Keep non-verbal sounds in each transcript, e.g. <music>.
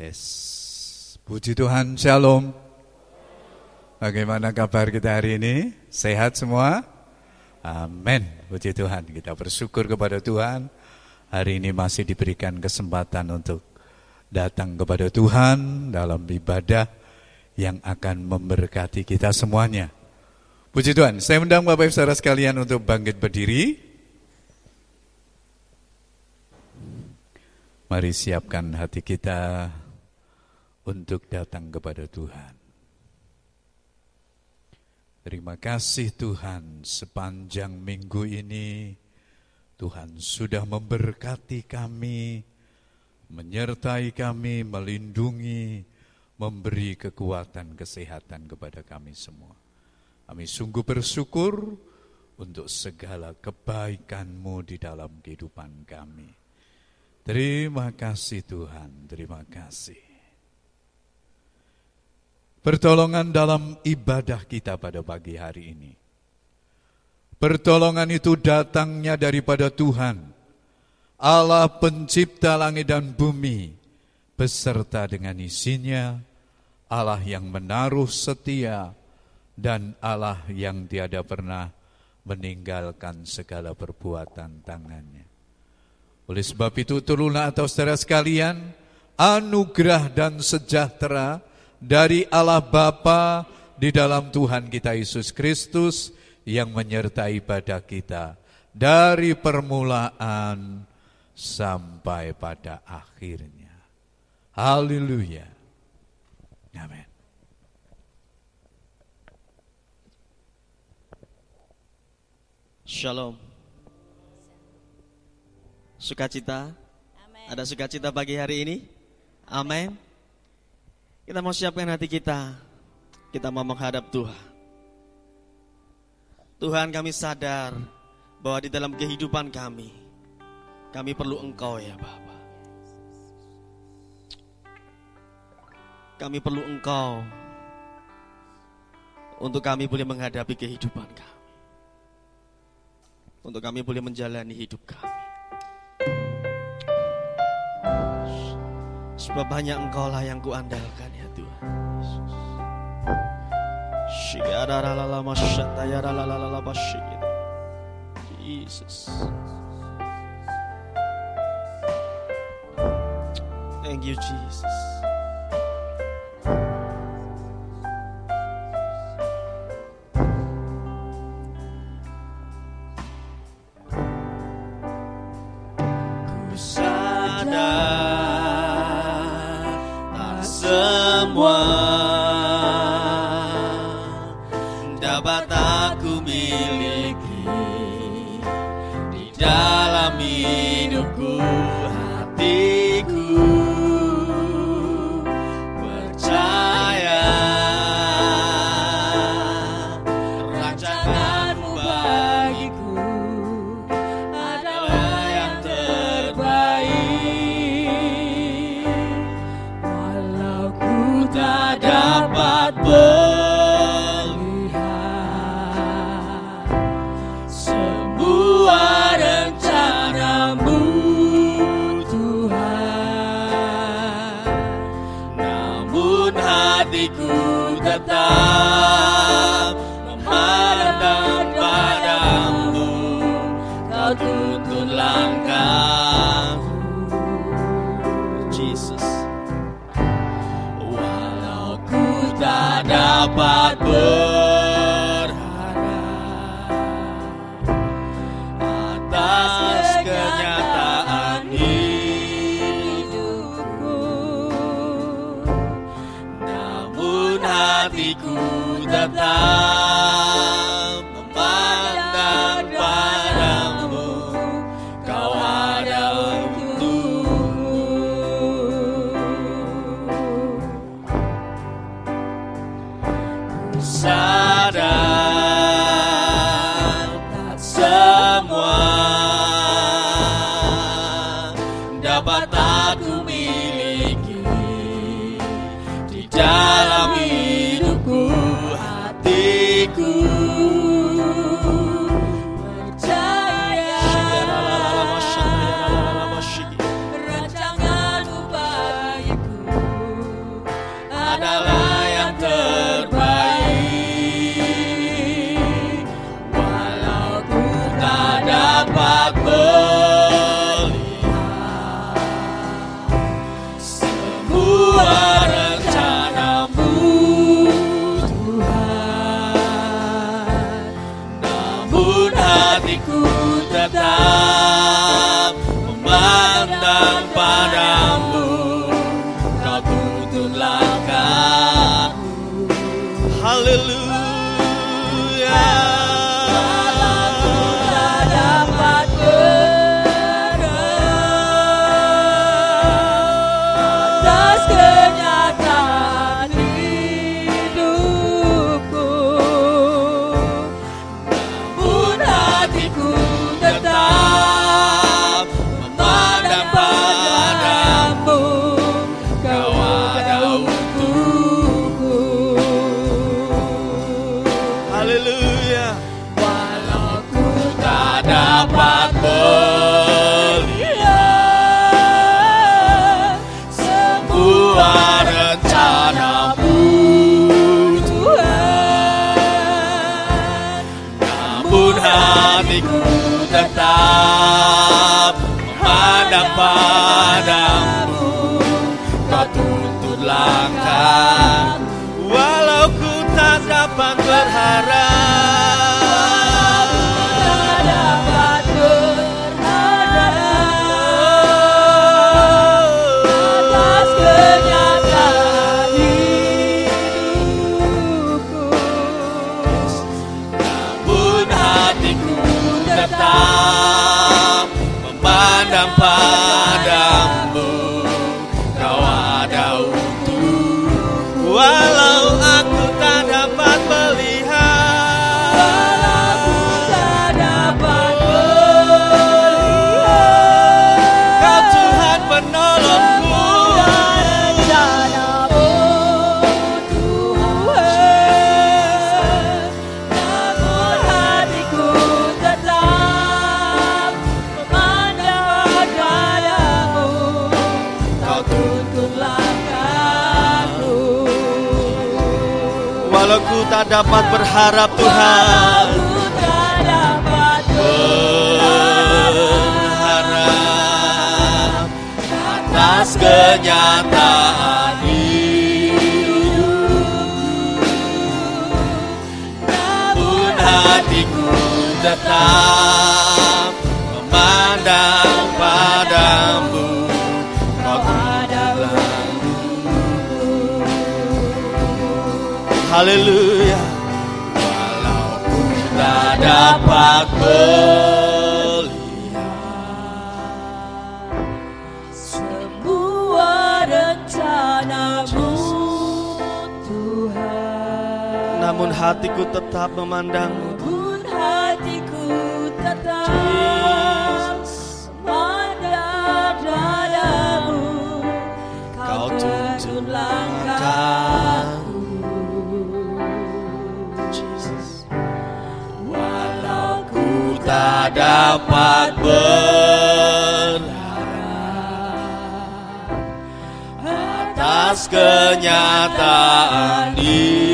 Yes. Puji Tuhan, Shalom. Bagaimana kabar kita hari ini? Sehat semua? Amin. Puji Tuhan, kita bersyukur kepada Tuhan. Hari ini masih diberikan kesempatan untuk datang kepada Tuhan dalam ibadah yang akan memberkati kita semuanya. Puji Tuhan, saya undang Bapak Ibu Saudara sekalian untuk bangkit berdiri. Mari siapkan hati kita untuk datang kepada Tuhan. Terima kasih Tuhan sepanjang minggu ini Tuhan sudah memberkati kami, menyertai kami, melindungi, memberi kekuatan kesehatan kepada kami semua. Kami sungguh bersyukur untuk segala kebaikan-Mu di dalam kehidupan kami. Terima kasih Tuhan, terima kasih. Pertolongan dalam ibadah kita pada pagi hari ini. Pertolongan itu datangnya daripada Tuhan, Allah pencipta langit dan bumi, beserta dengan isinya, Allah yang menaruh setia, dan Allah yang tiada pernah meninggalkan segala perbuatan tangannya. Oleh sebab itu turunlah atau saudara sekalian, anugerah dan sejahtera, dari Allah Bapa di dalam Tuhan kita Yesus Kristus yang menyertai pada kita dari permulaan sampai pada akhirnya. Haleluya. Amin. Shalom. Sukacita. Amen. Ada sukacita pagi hari ini? Amin. Kita mau siapkan hati kita. Kita mau menghadap Tuhan. Tuhan kami sadar bahwa di dalam kehidupan kami, kami perlu Engkau ya Bapa. Kami perlu Engkau untuk kami boleh menghadapi kehidupan kami. Untuk kami boleh menjalani hidup kami. Sebab banyak engkau lah yang kuandalkan ya. Jesus. Thank you Jesus. Hatiku tetap You. Dapat berharap Tuhan. Berharap atas kenyataan Namun hatiku tetap hatiku tetap memandangmu. Namun hatiku tetap memandang padamu. Kau tuntun langkah. tak dapat berharap atas kenyataan hidupku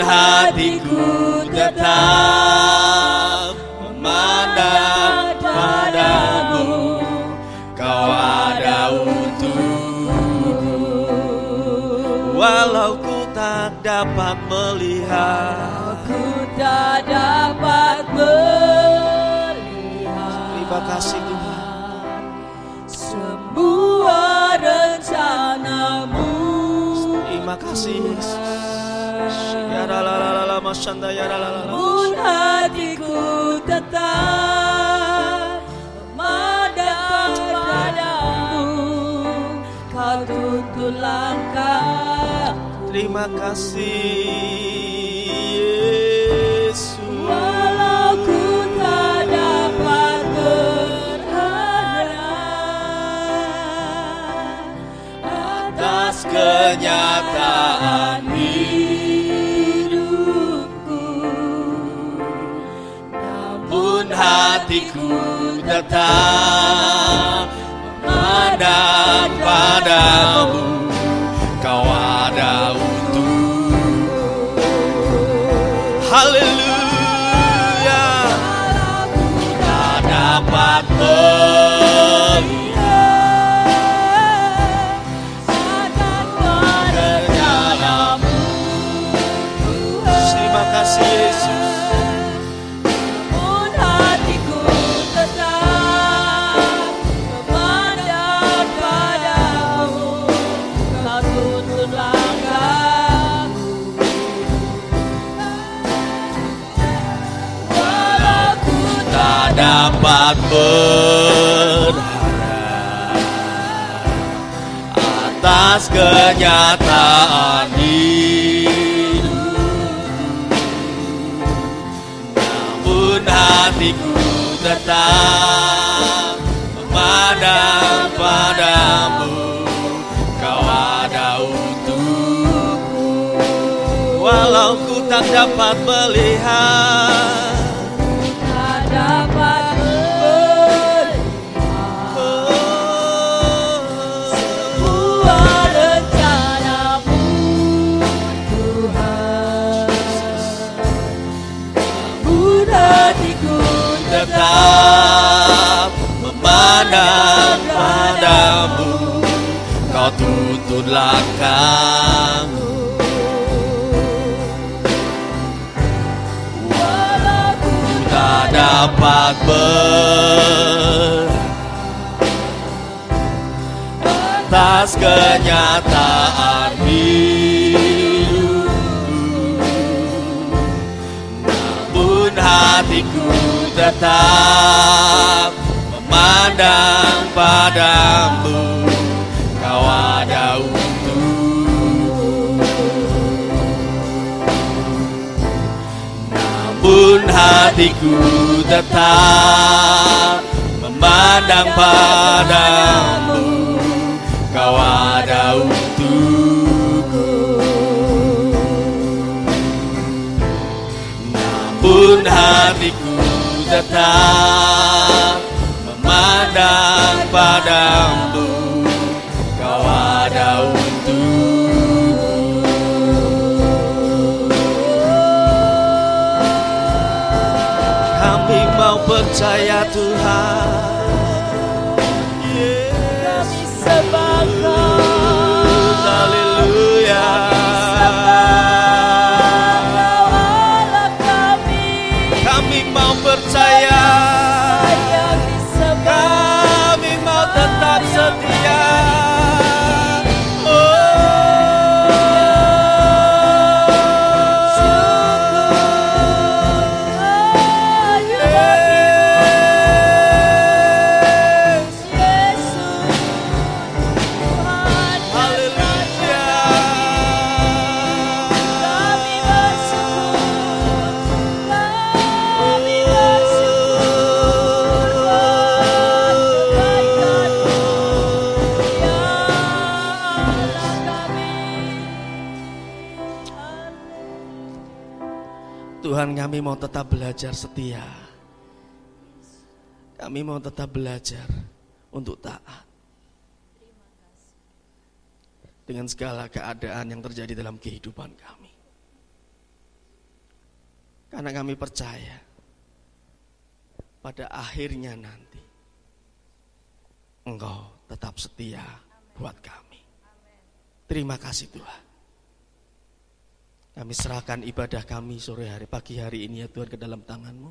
hatiku tetap memandang padamu. Kau ada untukku. Walau dapat melihat. Aku tak dapat melihat. Terima kasih Tuhan. Semua rencanamu. Terima kasih Yesus Namun hatiku tetap memandang padamu Kau tuntun langkah Terima kasih Yesus. Walau ku tak dapat berharap Atas kenyataan tetap memandang padamu dapat berharap atas kenyataan hidup. Namun hatiku tetap memandang padamu kau ada untukku. Walau ku tak dapat melihat memandang padamu kau tuntun langkahmu Walau ku tak dapat ber atas kenyataan hidupku namun hatiku tetap memandang padamu kau ada untukku. Namun hatiku tetap memandang padamu. Kau ada untukku. Namun hatiku tetap padamu kau ada untukku. Kami mau percaya Tuhan belajar setia. Kami mau tetap belajar untuk taat. Dengan segala keadaan yang terjadi dalam kehidupan kami. Karena kami percaya Pada akhirnya nanti Engkau tetap setia buat kami. Terima kasih Tuhan kami serahkan ibadah kami sore hari, pagi hari ini ya Tuhan ke dalam tanganmu.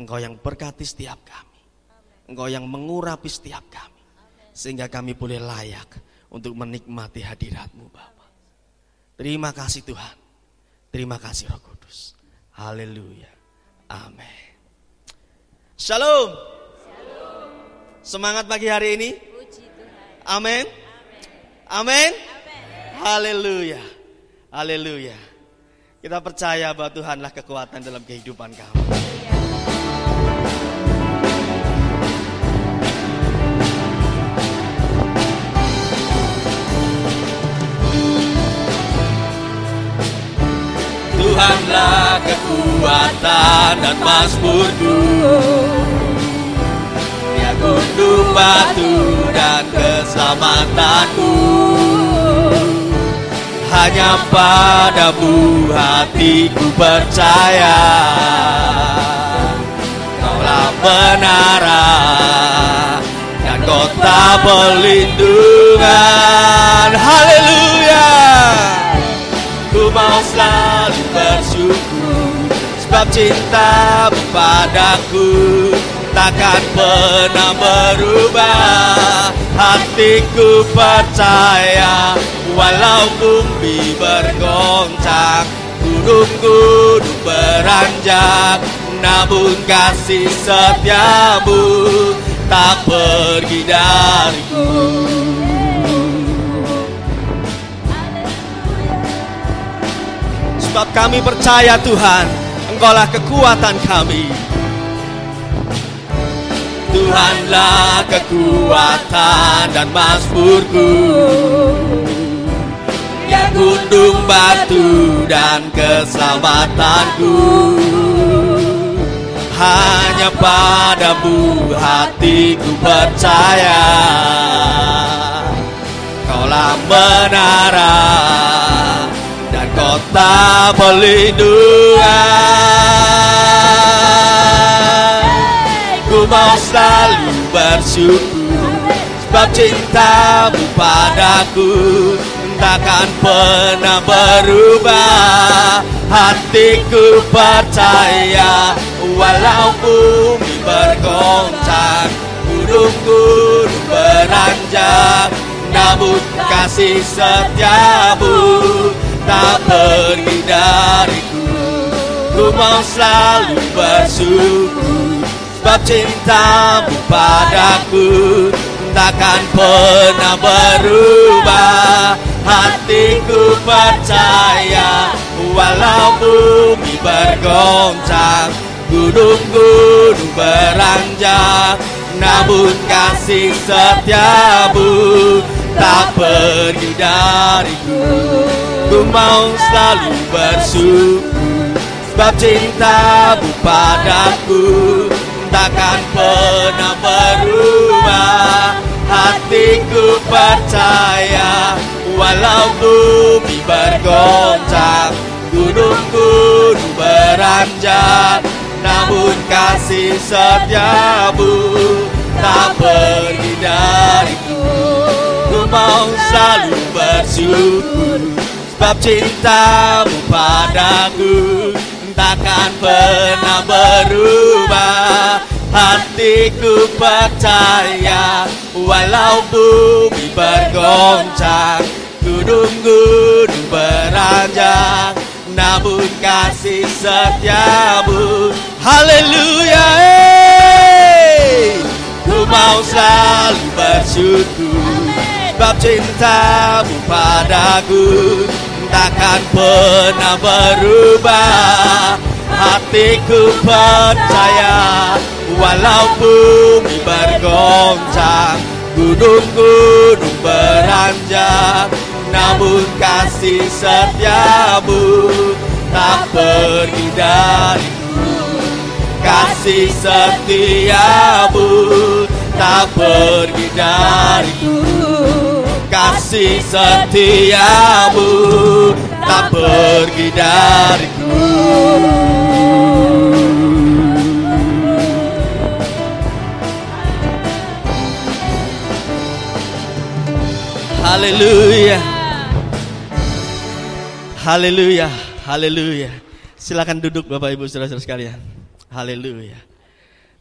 Engkau yang berkati setiap kami. Engkau yang mengurapi setiap kami. Sehingga kami boleh layak untuk menikmati hadiratmu Bapa. Terima kasih Tuhan. Terima kasih Roh Kudus. Haleluya. Amin. Shalom. Semangat pagi hari ini. Amin. Amin. Haleluya. Haleluya. Kita percaya bahwa Tuhanlah kekuatan dalam kehidupan kami. Tuhanlah kekuatan dan mazmurku Dia gunung batu dan keselamatanku Hanya padamu hatiku percaya. Kaulah menara dan kota perlindungan. Haleluya! Ku mau selalu bersyukur Sebab cinta padaku Takkan pernah berubah Hatiku percaya Walau bumi bergoncang Gunung-gunung beranjak namun kasih setiamu tak pergi dariku. Sebab kami percaya Tuhan, Engkaulah kekuatan kami. Tuhanlah kekuatan dan masmurku Yang gunung batu dan keselamatanku. Hanya padamu hatiku percaya. Kaulah menara dan kota perlindungan bersyukur. Sebab cintamu padaku Takkan pernah berubah. Hatiku percaya Walau bumi bergoncang Gunung-gunung beranjak. Namun kasih setiamu Tak pergi dariku. Ku mau selalu bersyukur Sebab cintamu padaku Takkan pernah berubah. Hatiku percaya Walau bumi bergoncang Gunung-gunung beranjak Namun kasih setiamu Tak pergi dariku. Ku mau selalu bersyukur Sebab cintamu padaku Takkan pernah berubah Hatiku percaya Walau bumi bergoncang Gunung-gunung beranjak Namun kasih setiamu Tak pergi dariku. Ku mau selalu bersyukur Sebab cintamu padaku Takkan pernah berubah. Hatiku percaya Walau bumi bergoncang Gunung-gunung beranjak. Namun kasih setiamu Haleluya hey! Ku mau selalu bersyukur Sebab cintamu padaku Takkan pernah berubah Hatiku percaya Walau bumi bergoncang Gunung-gunung beranjak Namun kasih setiamu Tak pergi dariku. Kasih setiamu Tak pergi dariku Kasih setiamu Tak pergi dariku Haleluya. Haleluya. Haleluya. Silakan duduk Bapak Ibu Saudara-saudara sekalian. Haleluya.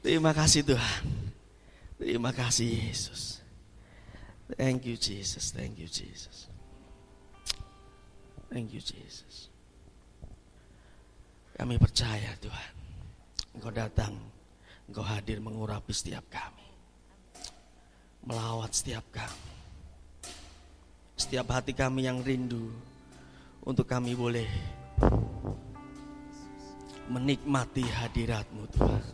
Terima kasih Tuhan. Terima kasih Yesus. Thank you Jesus. Thank you Jesus. Thank you Jesus. Kami percaya Tuhan. Engkau datang. Engkau hadir mengurapi setiap kami. Melawat setiap kami setiap hati kami yang rindu untuk kami boleh menikmati hadiratmu Tuhan.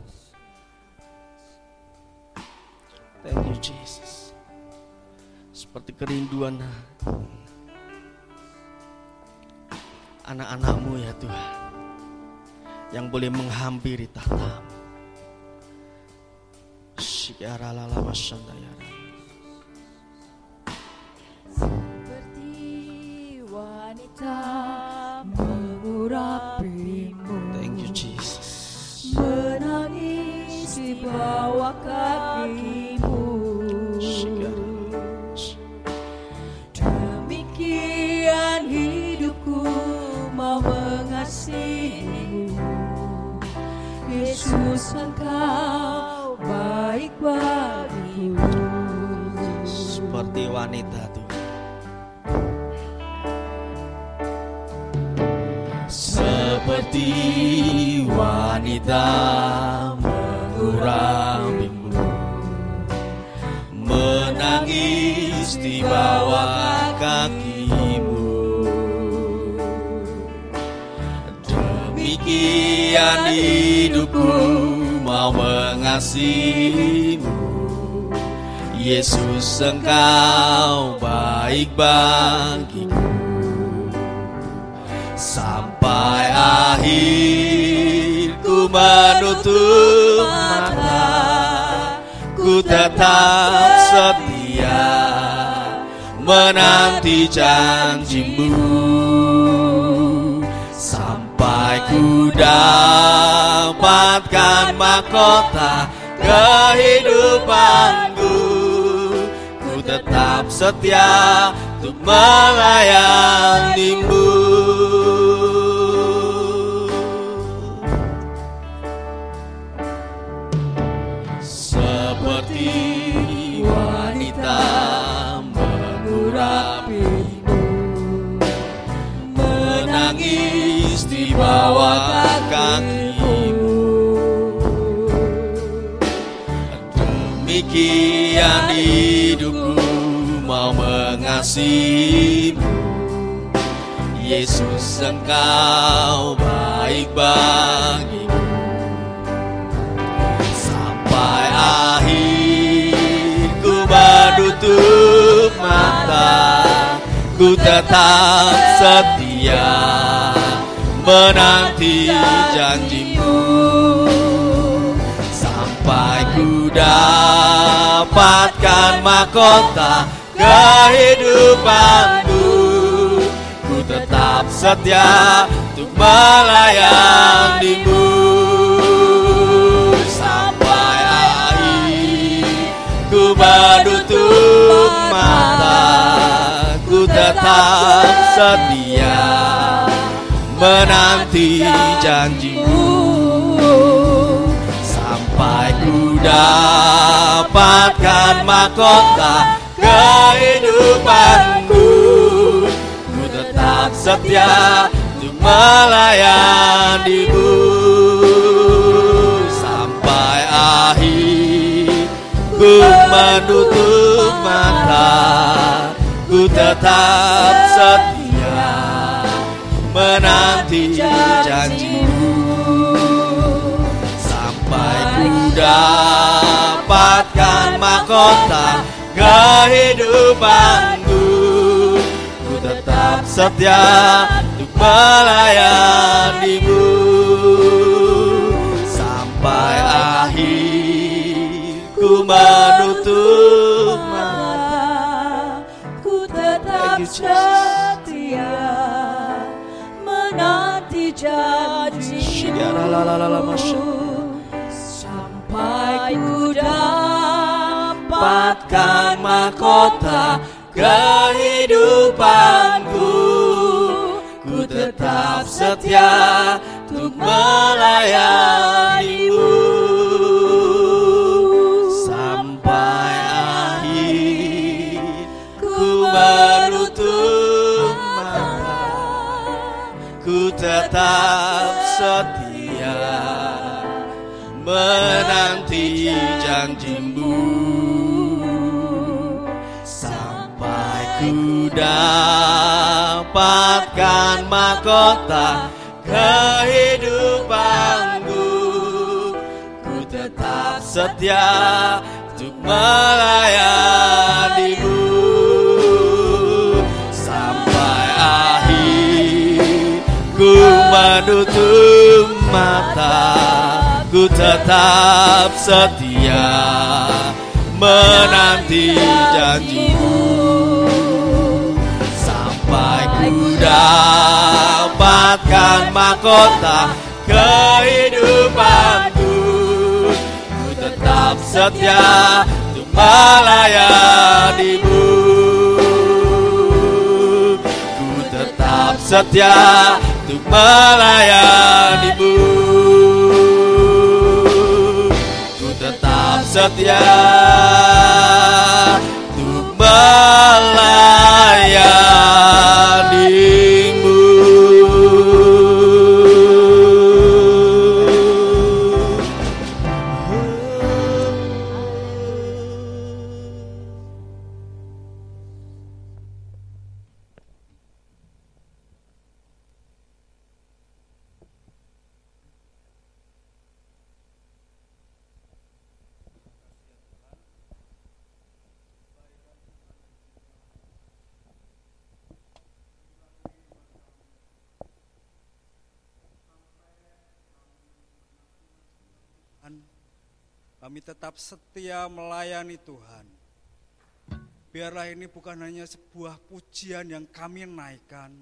Thank you Jesus. Seperti kerinduan anak-anakmu ya Tuhan. Yang boleh menghampiri tahtamu. Syikara lala masyandayara. Seperti wanita mengurapimu Thank you Jesus. Menangis di bawah kakimu mengasihimu Yesus engkau baik bagiku Seperti wanita Tuhan. seperti wanita mengurapimu menangis di bawah demikian hidupku mau mengasihimu. Yesus engkau baik bagiku. Sampai akhir ku menutup mata Ku tetap setia menanti janjimu ku dapatkan mahkota kehidupanku. Ku tetap setia untuk melayanimu Demikian hidupku mau mengasihimu. Yesus engkau baik bagiku. Sampai akhir ku menutup mata Ku tetap setia menanti janjimu. Sampai ku dapatkan mahkota kehidupanku Ku tetap setia untuk melayanimu. Sampai akhir ku menutup mata. Ku tetap setia menanti janjimu Dapatkan mahkota kehidupanku. Ku tetap setia untuk melayanimu Sampai akhir ku menutup mata. Ku tetap setia menanti janjimu dapatkan mahkota kehidupanku. Ku tetap setia untuk melayanimu. Sampai akhir ku menutup mata. Ku tetap setia menanti janjimu dapatkan mahkota kehidupanku. Ku tetap setia untuk melayanimu. Sampai akhir ku menutup mata. Ku tetap setia menanti janjimu dapatkan mahkota kehidupanku. Ku tetap setia untuk melayanimu sampai akhir ku menutup mata. Ku tetap setia menanti janjimu dapatkan mahkota kehidupanku. Ku tetap setia untuk melayanimu ku tetap setia untuk melayanimu ku tetap setia untuk melayanimu tetap setia melayani Tuhan. Biarlah ini bukan hanya sebuah pujian yang kami naikkan,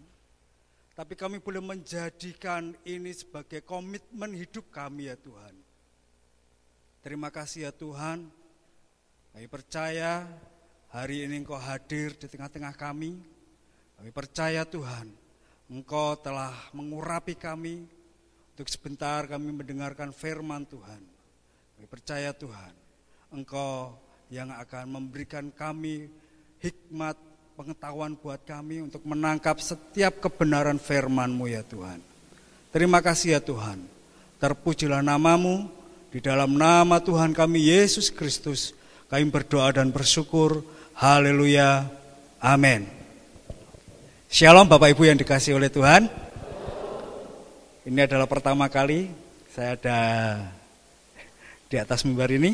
tapi kami boleh menjadikan ini sebagai komitmen hidup kami ya Tuhan. Terima kasih ya Tuhan. Kami percaya hari ini Engkau hadir di tengah-tengah kami. Kami percaya Tuhan, Engkau telah mengurapi kami untuk sebentar kami mendengarkan firman Tuhan. Kami percaya Tuhan, Engkau yang akan memberikan kami hikmat pengetahuan buat kami untuk menangkap setiap kebenaran firman-Mu ya Tuhan. Terima kasih ya Tuhan. Terpujilah namamu, di dalam nama Tuhan kami Yesus Kristus, kami berdoa dan bersyukur. Haleluya. Amin. Shalom Bapak Ibu yang dikasih oleh Tuhan. Ini adalah pertama kali saya ada di atas mimbar ini.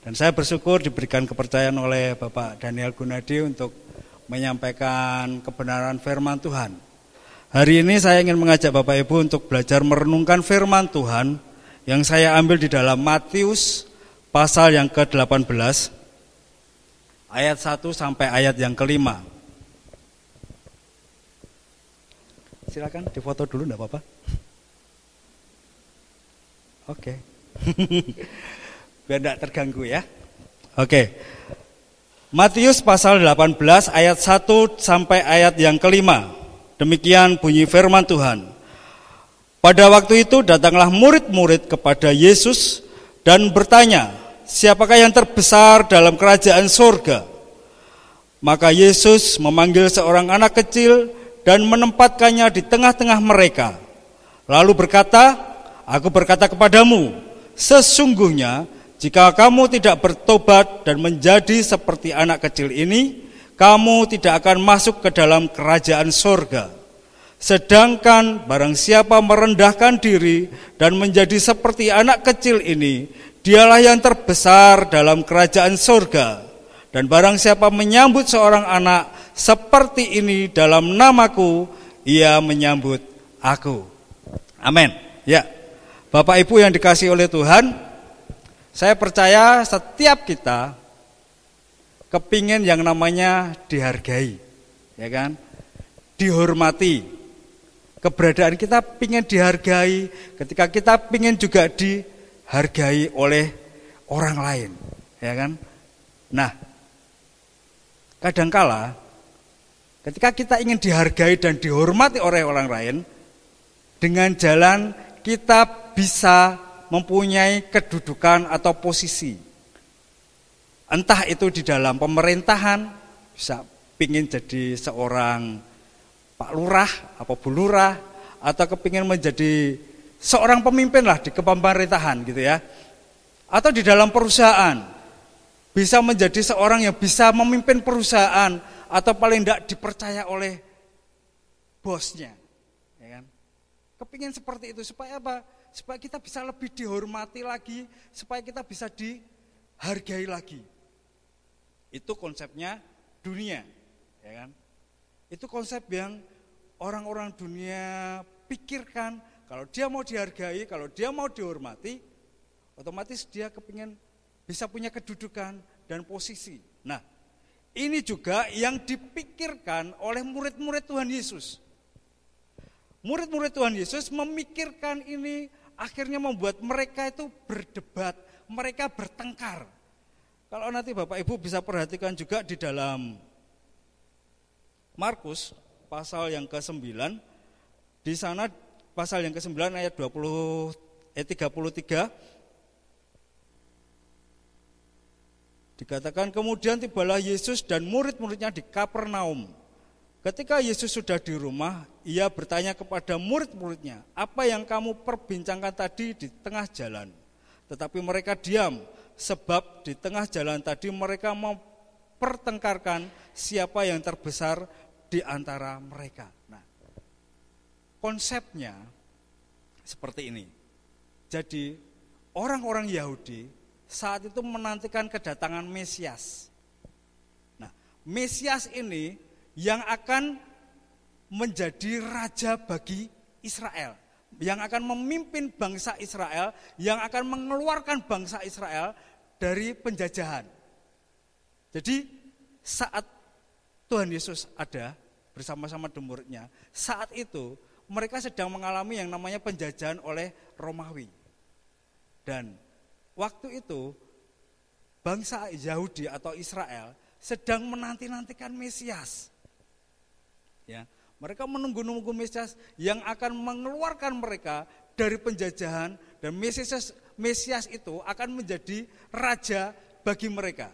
Dan saya bersyukur diberikan kepercayaan oleh Bapak Daniel Gunadi untuk menyampaikan kebenaran firman Tuhan. Hari ini saya ingin mengajak Bapak Ibu untuk belajar merenungkan firman Tuhan yang saya ambil di dalam Matius pasal yang ke-18 ayat 1 sampai ayat yang kelima. Silakan difoto dulu enggak apa-apa. Oke. <laughs> Biar tidak terganggu ya. Oke. Matius pasal 18 ayat 1 sampai ayat yang kelima. Demikian bunyi firman Tuhan. Pada waktu itu datanglah murid-murid kepada Yesus dan bertanya, siapakah yang terbesar dalam kerajaan surga? Maka Yesus memanggil seorang anak kecil dan menempatkannya di tengah-tengah mereka. Lalu berkata, aku berkata kepadamu, Sesungguhnya jika kamu tidak bertobat dan menjadi seperti anak kecil ini, kamu tidak akan masuk ke dalam kerajaan sorga. Sedangkan barang siapa merendahkan diri dan menjadi seperti anak kecil ini, dialah yang terbesar dalam kerajaan sorga. Dan barang siapa menyambut seorang anak seperti ini dalam namaku, ia menyambut aku. Amin. Ya. Bapak Ibu yang dikasih oleh Tuhan, saya percaya setiap kita kepingin yang namanya dihargai, ya kan? Dihormati. Keberadaan kita pingin dihargai, ketika kita pingin juga dihargai oleh orang lain, ya kan? Nah, kadangkala ketika kita ingin dihargai dan dihormati oleh orang lain, dengan jalan kita bisa mempunyai kedudukan atau posisi. Entah itu di dalam pemerintahan, bisa pingin jadi seorang Pak Lurah atau Bu Lurah, atau kepingin menjadi seorang pemimpin lah di kepemerintahan gitu ya. Atau di dalam perusahaan, bisa menjadi seorang yang bisa memimpin perusahaan, atau paling tidak dipercaya oleh bosnya. Ya kan? Kepingin seperti itu supaya apa? Supaya kita bisa lebih dihormati lagi, supaya kita bisa dihargai lagi. Itu konsepnya dunia, ya kan? Itu konsep yang orang-orang dunia pikirkan kalau dia mau dihargai, kalau dia mau dihormati, otomatis dia kepingin bisa punya kedudukan dan posisi. Nah, ini juga yang dipikirkan oleh murid-murid Tuhan Yesus. Murid-murid Tuhan Yesus memikirkan ini akhirnya membuat mereka itu berdebat, mereka bertengkar. Kalau nanti Bapak Ibu bisa perhatikan juga di dalam Markus pasal yang ke-9 di sana pasal yang ke-9 ayat 20 ayat 33 dikatakan kemudian tibalah Yesus dan murid-muridnya di Kapernaum Ketika Yesus sudah di rumah, ia bertanya kepada murid-muridnya, apa yang kamu perbincangkan tadi di tengah jalan? Tetapi mereka diam, sebab di tengah jalan tadi mereka mempertengkarkan siapa yang terbesar di antara mereka. Nah, konsepnya seperti ini. Jadi, orang-orang Yahudi saat itu menantikan kedatangan Mesias. Nah, Mesias ini yang akan menjadi raja bagi Israel. yang akan memimpin bangsa Israel, yang akan mengeluarkan bangsa Israel dari penjajahan. Jadi saat Tuhan Yesus ada bersama-sama muridnya, saat itu mereka sedang mengalami yang namanya penjajahan oleh Romawi. Dan waktu itu bangsa Yahudi atau Israel sedang menanti-nantikan Mesias. Ya, mereka menunggu-nunggu Mesias yang akan mengeluarkan mereka dari penjajahan dan Mesias Mesias itu akan menjadi raja bagi mereka.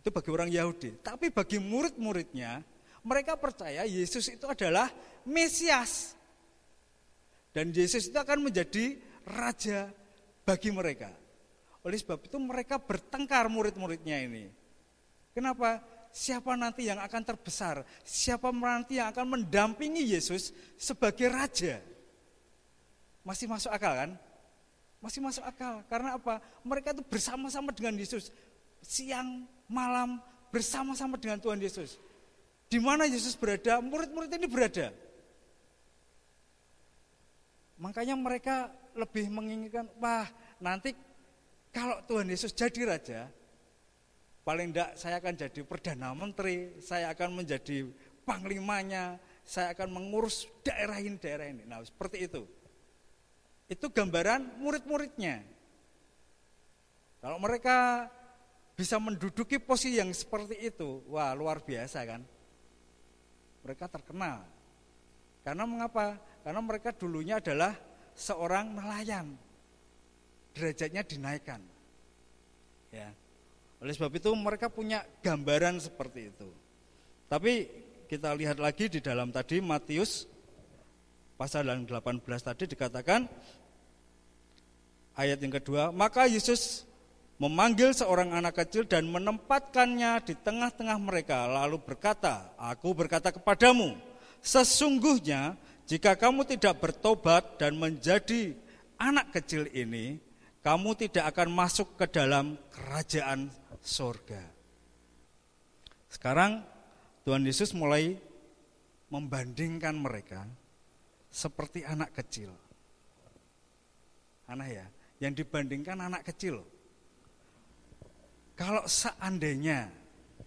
Itu bagi orang Yahudi. Tapi bagi murid-muridnya, mereka percaya Yesus itu adalah Mesias. Dan Yesus itu akan menjadi raja bagi mereka. Oleh sebab itu mereka bertengkar murid-muridnya ini. Kenapa? Siapa nanti yang akan terbesar, siapa nanti yang akan mendampingi Yesus sebagai raja. Masih masuk akal kan? Masih masuk akal. Karena apa? Mereka itu bersama-sama dengan Yesus. Siang, malam, bersama-sama dengan Tuhan Yesus. Di mana Yesus berada, murid-murid ini berada. Makanya mereka lebih menginginkan, wah nanti kalau Tuhan Yesus jadi raja, Paling tidak saya akan jadi Perdana Menteri, saya akan menjadi Panglimanya, saya akan mengurus daerah ini, daerah ini. Nah seperti itu. Itu gambaran murid-muridnya. Kalau mereka bisa menduduki posisi yang seperti itu, wah luar biasa kan. Mereka terkenal. Karena mengapa? Karena mereka dulunya adalah seorang nelayan. Derajatnya dinaikkan. Ya. Oleh sebab itu mereka punya gambaran seperti itu. Tapi kita lihat lagi di dalam tadi Matius pasal 18 tadi dikatakan ayat yang kedua, maka Yesus memanggil seorang anak kecil dan menempatkannya di tengah-tengah mereka lalu berkata, "Aku berkata kepadamu, sesungguhnya jika kamu tidak bertobat dan menjadi anak kecil ini, kamu tidak akan masuk ke dalam kerajaan sorga. Sekarang Tuhan Yesus mulai membandingkan mereka seperti anak kecil. Anak ya, yang dibandingkan anak kecil. Kalau seandainya,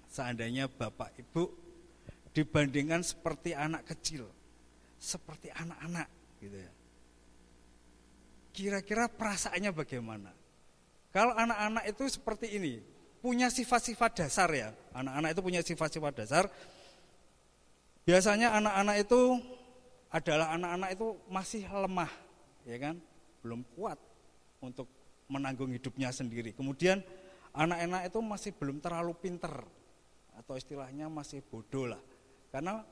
seandainya Bapak Ibu dibandingkan seperti anak kecil, seperti anak-anak gitu ya Kira-kira perasaannya bagaimana? Kalau anak-anak itu seperti ini, punya sifat-sifat dasar ya. Anak-anak itu punya sifat-sifat dasar. Biasanya anak-anak itu adalah anak-anak itu masih lemah, ya kan? Belum kuat untuk menanggung hidupnya sendiri. Kemudian anak-anak itu masih belum terlalu pinter atau istilahnya masih bodoh lah. Karena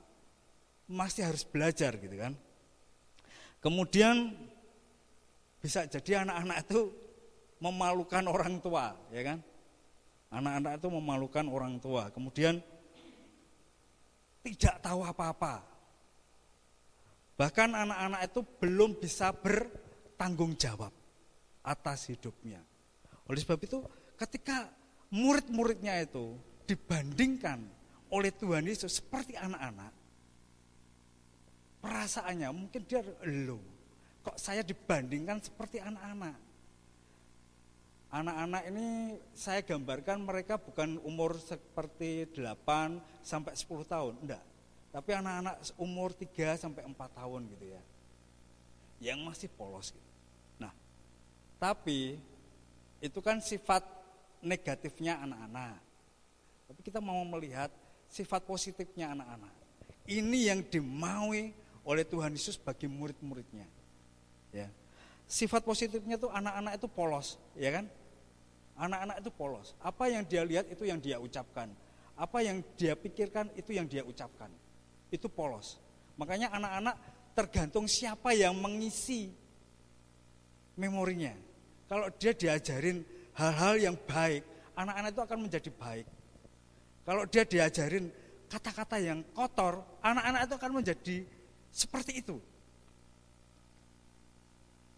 masih harus belajar gitu kan. Kemudian bisa jadi anak-anak itu memalukan orang tua, ya kan? Anak-anak itu memalukan orang tua. Kemudian tidak tahu apa-apa. Bahkan anak-anak itu belum bisa bertanggung jawab atas hidupnya. Oleh sebab itu, ketika murid-muridnya itu dibandingkan oleh Tuhan Yesus seperti anak-anak, perasaannya mungkin dia lo kok saya dibandingkan seperti anak-anak. Anak-anak ini saya gambarkan mereka bukan umur seperti 8 sampai 10 tahun, enggak. Tapi anak-anak umur 3 sampai 4 tahun gitu ya. Yang masih polos gitu. Nah, tapi itu kan sifat negatifnya anak-anak. Tapi kita mau melihat sifat positifnya anak-anak. Ini yang dimaui oleh Tuhan Yesus bagi murid-muridnya. Ya. Sifat positifnya tuh anak-anak itu polos, ya kan? Anak-anak itu polos. Apa yang dia lihat itu yang dia ucapkan. Apa yang dia pikirkan itu yang dia ucapkan. Itu polos. Makanya anak-anak tergantung siapa yang mengisi memorinya. Kalau dia diajarin hal-hal yang baik, anak-anak itu akan menjadi baik. Kalau dia diajarin kata-kata yang kotor, anak-anak itu akan menjadi seperti itu.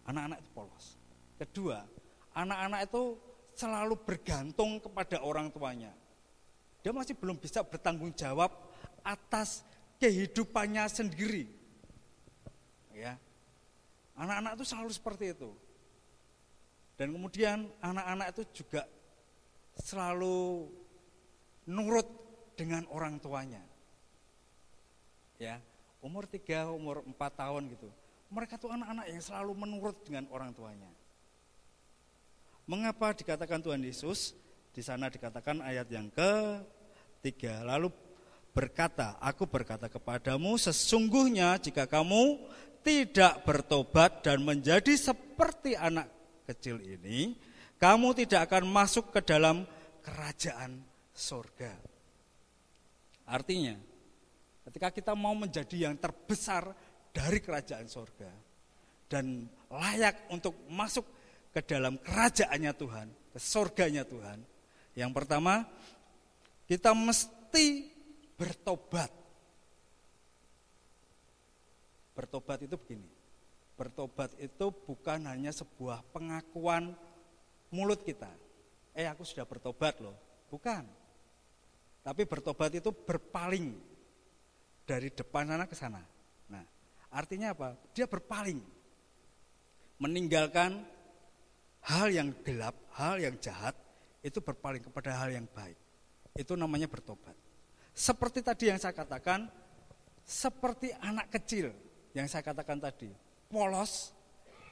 Anak-anak itu polos. Kedua, anak-anak itu selalu bergantung kepada orang tuanya. Dia masih belum bisa bertanggung jawab atas kehidupannya sendiri. ya. Anak-anak itu selalu seperti itu. Dan kemudian anak-anak itu juga selalu nurut dengan orang tuanya. Ya, umur tiga, umur empat tahun gitu. Mereka tuh anak-anak yang selalu menurut dengan orang tuanya. Mengapa dikatakan Tuhan Yesus? Di sana dikatakan ayat yang ketiga. Lalu berkata, aku berkata kepadamu, sesungguhnya jika kamu tidak bertobat dan menjadi seperti anak kecil ini, kamu tidak akan masuk ke dalam kerajaan surga. Artinya, ketika kita mau menjadi yang terbesar dari kerajaan surga dan layak untuk masuk ke dalam kerajaannya Tuhan, ke surganya Tuhan. Yang pertama, kita mesti bertobat. Bertobat itu begini. Bertobat itu bukan hanya sebuah pengakuan mulut kita. Eh aku sudah bertobat loh. Bukan. Tapi bertobat itu berpaling dari depan sana ke sana. Nah, artinya apa? Dia berpaling. Meninggalkan hal yang gelap, hal yang jahat itu berpaling kepada hal yang baik. Itu namanya bertobat. Seperti tadi yang saya katakan, seperti anak kecil yang saya katakan tadi, polos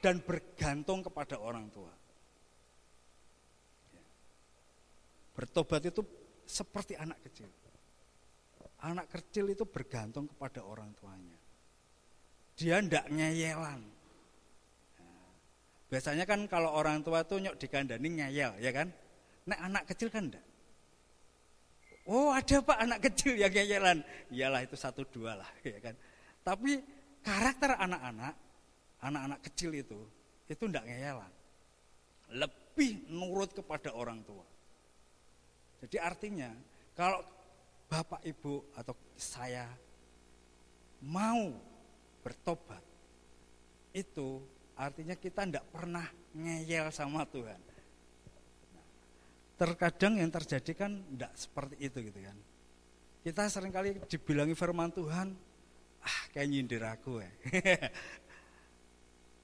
dan bergantung kepada orang tua. Bertobat itu seperti anak kecil. Anak kecil itu bergantung kepada orang tuanya. Dia tidak ngeyelan, Biasanya kan kalau orang tua tuh nyok dikandani ngeyel, ya kan? Nek anak kecil kan enggak. Oh ada pak anak kecil yang ngeyelan. Iyalah itu satu dua lah, <laughs> ya kan? Tapi karakter anak-anak, anak-anak kecil itu, itu enggak ngeyelan. Lebih nurut kepada orang tua. Jadi artinya kalau bapak ibu atau saya mau bertobat, itu Artinya kita tidak pernah ngeyel sama Tuhan. Terkadang yang terjadi kan tidak seperti itu gitu kan. Kita sering kali dibilangi firman Tuhan, ah kayak nyindir aku ya. <laughs>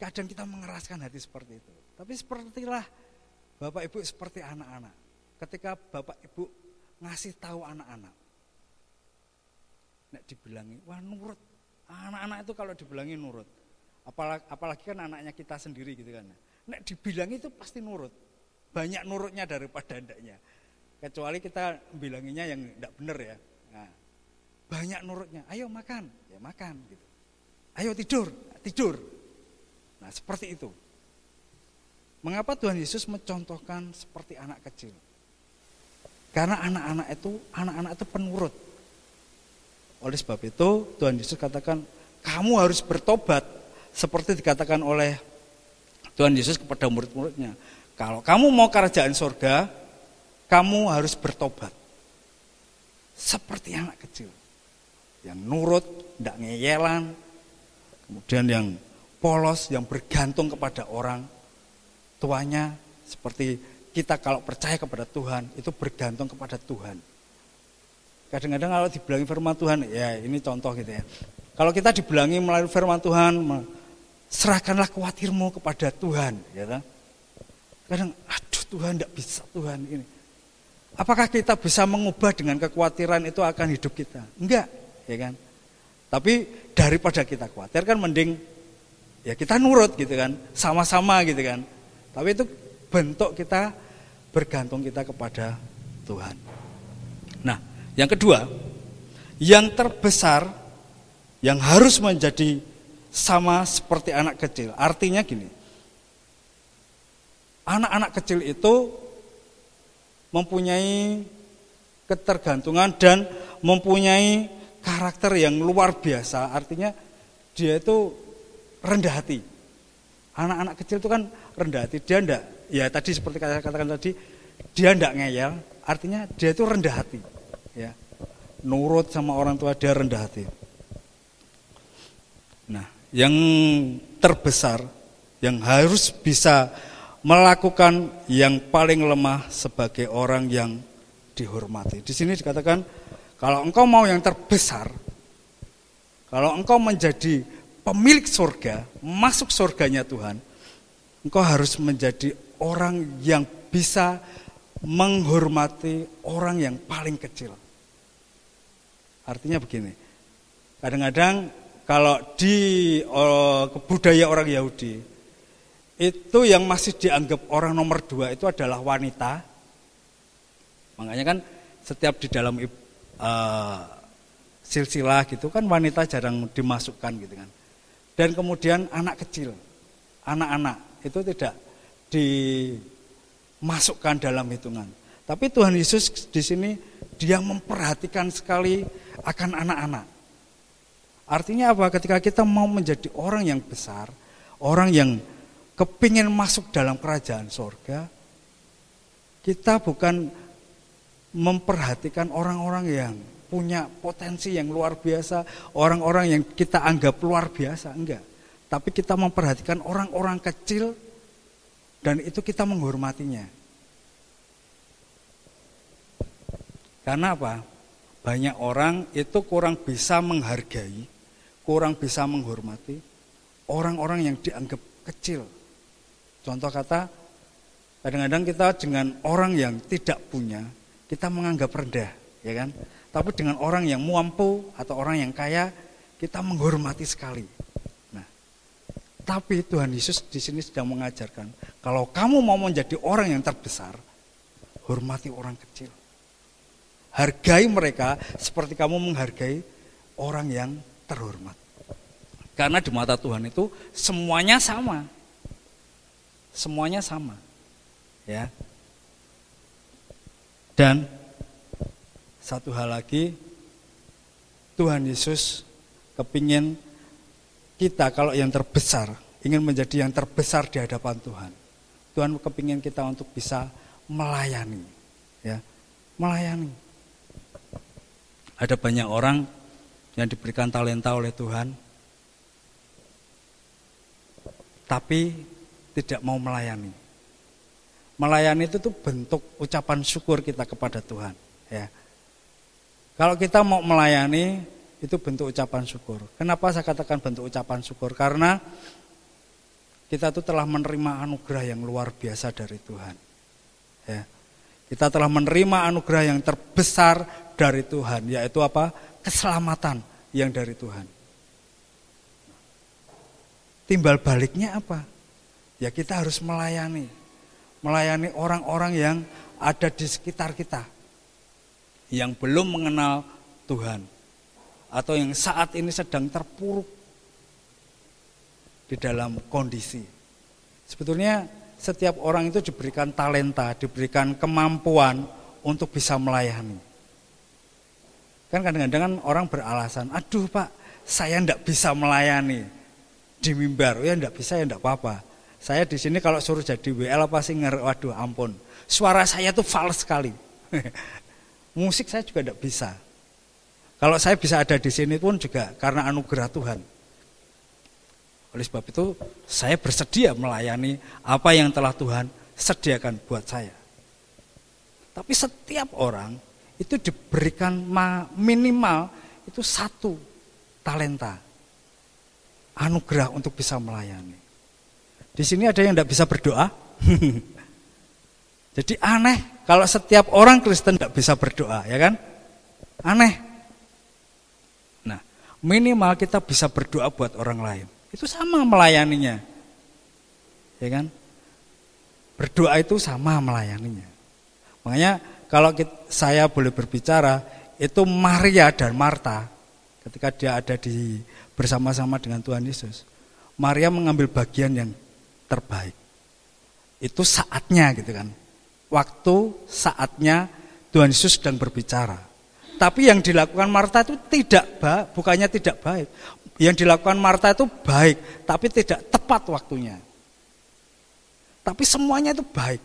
Kadang kita mengeraskan hati seperti itu. Tapi sepertilah Bapak Ibu seperti anak-anak. Ketika Bapak Ibu ngasih tahu anak-anak. Nek dibilangi, wah nurut. Anak-anak itu kalau dibilangi nurut. Apalagi, apalagi kan anaknya kita sendiri gitu kan. Nek dibilang itu pasti nurut. Banyak nurutnya daripada ndaknya. Kecuali kita bilanginya yang tidak benar ya. Nah, banyak nurutnya. Ayo makan, ya makan gitu. Ayo tidur, tidur. Nah, seperti itu. Mengapa Tuhan Yesus mencontohkan seperti anak kecil? Karena anak-anak itu, anak-anak itu penurut. Oleh sebab itu Tuhan Yesus katakan, kamu harus bertobat seperti dikatakan oleh Tuhan Yesus kepada murid-muridnya. Kalau kamu mau kerajaan surga, kamu harus bertobat. Seperti anak kecil. Yang nurut, tidak ngeyelan. Kemudian yang polos, yang bergantung kepada orang tuanya. Seperti kita kalau percaya kepada Tuhan, itu bergantung kepada Tuhan. Kadang-kadang kalau dibilangi firman Tuhan, ya ini contoh gitu ya. Kalau kita dibilangi melalui firman Tuhan, serahkanlah khawatirmu kepada Tuhan. Ya kan? Kadang, aduh Tuhan tidak bisa Tuhan ini. Apakah kita bisa mengubah dengan kekhawatiran itu akan hidup kita? Enggak, ya kan? Tapi daripada kita khawatir kan mending ya kita nurut gitu kan, sama-sama gitu kan. Tapi itu bentuk kita bergantung kita kepada Tuhan. Nah, yang kedua, yang terbesar yang harus menjadi sama seperti anak kecil. Artinya gini, anak-anak kecil itu mempunyai ketergantungan dan mempunyai karakter yang luar biasa. Artinya dia itu rendah hati. Anak-anak kecil itu kan rendah hati. Dia ndak, ya tadi seperti kata katakan tadi, dia ndak ngeyel. Artinya dia itu rendah hati. Ya, nurut sama orang tua dia rendah hati. Yang terbesar yang harus bisa melakukan yang paling lemah sebagai orang yang dihormati. Di sini dikatakan kalau engkau mau yang terbesar, kalau engkau menjadi pemilik surga, masuk surganya Tuhan, engkau harus menjadi orang yang bisa menghormati orang yang paling kecil. Artinya begini, kadang-kadang kalau di uh, budaya orang Yahudi, itu yang masih dianggap orang nomor dua itu adalah wanita. Makanya kan setiap di dalam uh, silsilah gitu kan wanita jarang dimasukkan gitu kan. Dan kemudian anak kecil, anak-anak itu tidak dimasukkan dalam hitungan. Tapi Tuhan Yesus di sini dia memperhatikan sekali akan anak-anak. Artinya apa? Ketika kita mau menjadi orang yang besar, orang yang kepingin masuk dalam kerajaan sorga, kita bukan memperhatikan orang-orang yang punya potensi yang luar biasa, orang-orang yang kita anggap luar biasa, enggak. Tapi kita memperhatikan orang-orang kecil dan itu kita menghormatinya. Karena apa? Banyak orang itu kurang bisa menghargai kurang bisa menghormati orang-orang yang dianggap kecil. Contoh kata, kadang-kadang kita dengan orang yang tidak punya, kita menganggap rendah, ya kan? Tapi dengan orang yang mampu atau orang yang kaya, kita menghormati sekali. Nah, tapi Tuhan Yesus di sini sedang mengajarkan, kalau kamu mau menjadi orang yang terbesar, hormati orang kecil. Hargai mereka seperti kamu menghargai orang yang terhormat. Karena di mata Tuhan itu semuanya sama. Semuanya sama. Ya. Dan satu hal lagi Tuhan Yesus kepingin kita kalau yang terbesar ingin menjadi yang terbesar di hadapan Tuhan. Tuhan kepingin kita untuk bisa melayani, ya, melayani. Ada banyak orang yang diberikan talenta oleh Tuhan, tapi tidak mau melayani. Melayani itu tuh bentuk ucapan syukur kita kepada Tuhan. Ya. Kalau kita mau melayani itu bentuk ucapan syukur. Kenapa saya katakan bentuk ucapan syukur? Karena kita tuh telah menerima anugerah yang luar biasa dari Tuhan. Ya. Kita telah menerima anugerah yang terbesar dari Tuhan, yaitu apa? Keselamatan yang dari Tuhan timbal baliknya apa? Ya kita harus melayani. Melayani orang-orang yang ada di sekitar kita. Yang belum mengenal Tuhan. Atau yang saat ini sedang terpuruk di dalam kondisi. Sebetulnya setiap orang itu diberikan talenta, diberikan kemampuan untuk bisa melayani. Kan kadang-kadang kan orang beralasan, aduh pak, saya tidak bisa melayani di mimbar. Oh, ya enggak bisa ya enggak apa-apa. Saya di sini kalau suruh jadi WL apa sih nger waduh ampun. Suara saya tuh fals sekali. <laughs> Musik saya juga enggak bisa. Kalau saya bisa ada di sini pun juga karena anugerah Tuhan. Oleh sebab itu saya bersedia melayani apa yang telah Tuhan sediakan buat saya. Tapi setiap orang itu diberikan minimal itu satu talenta anugerah untuk bisa melayani. Di sini ada yang tidak bisa berdoa. <laughs> Jadi aneh kalau setiap orang Kristen tidak bisa berdoa, ya kan? Aneh. Nah, minimal kita bisa berdoa buat orang lain. Itu sama melayaninya. Ya kan? Berdoa itu sama melayaninya. Makanya kalau kita, saya boleh berbicara, itu Maria dan Marta ketika dia ada di bersama-sama dengan Tuhan Yesus. Maria mengambil bagian yang terbaik. Itu saatnya gitu kan. Waktu saatnya Tuhan Yesus sedang berbicara. Tapi yang dilakukan Marta itu tidak baik, bukannya tidak baik. Yang dilakukan Marta itu baik, tapi tidak tepat waktunya. Tapi semuanya itu baik.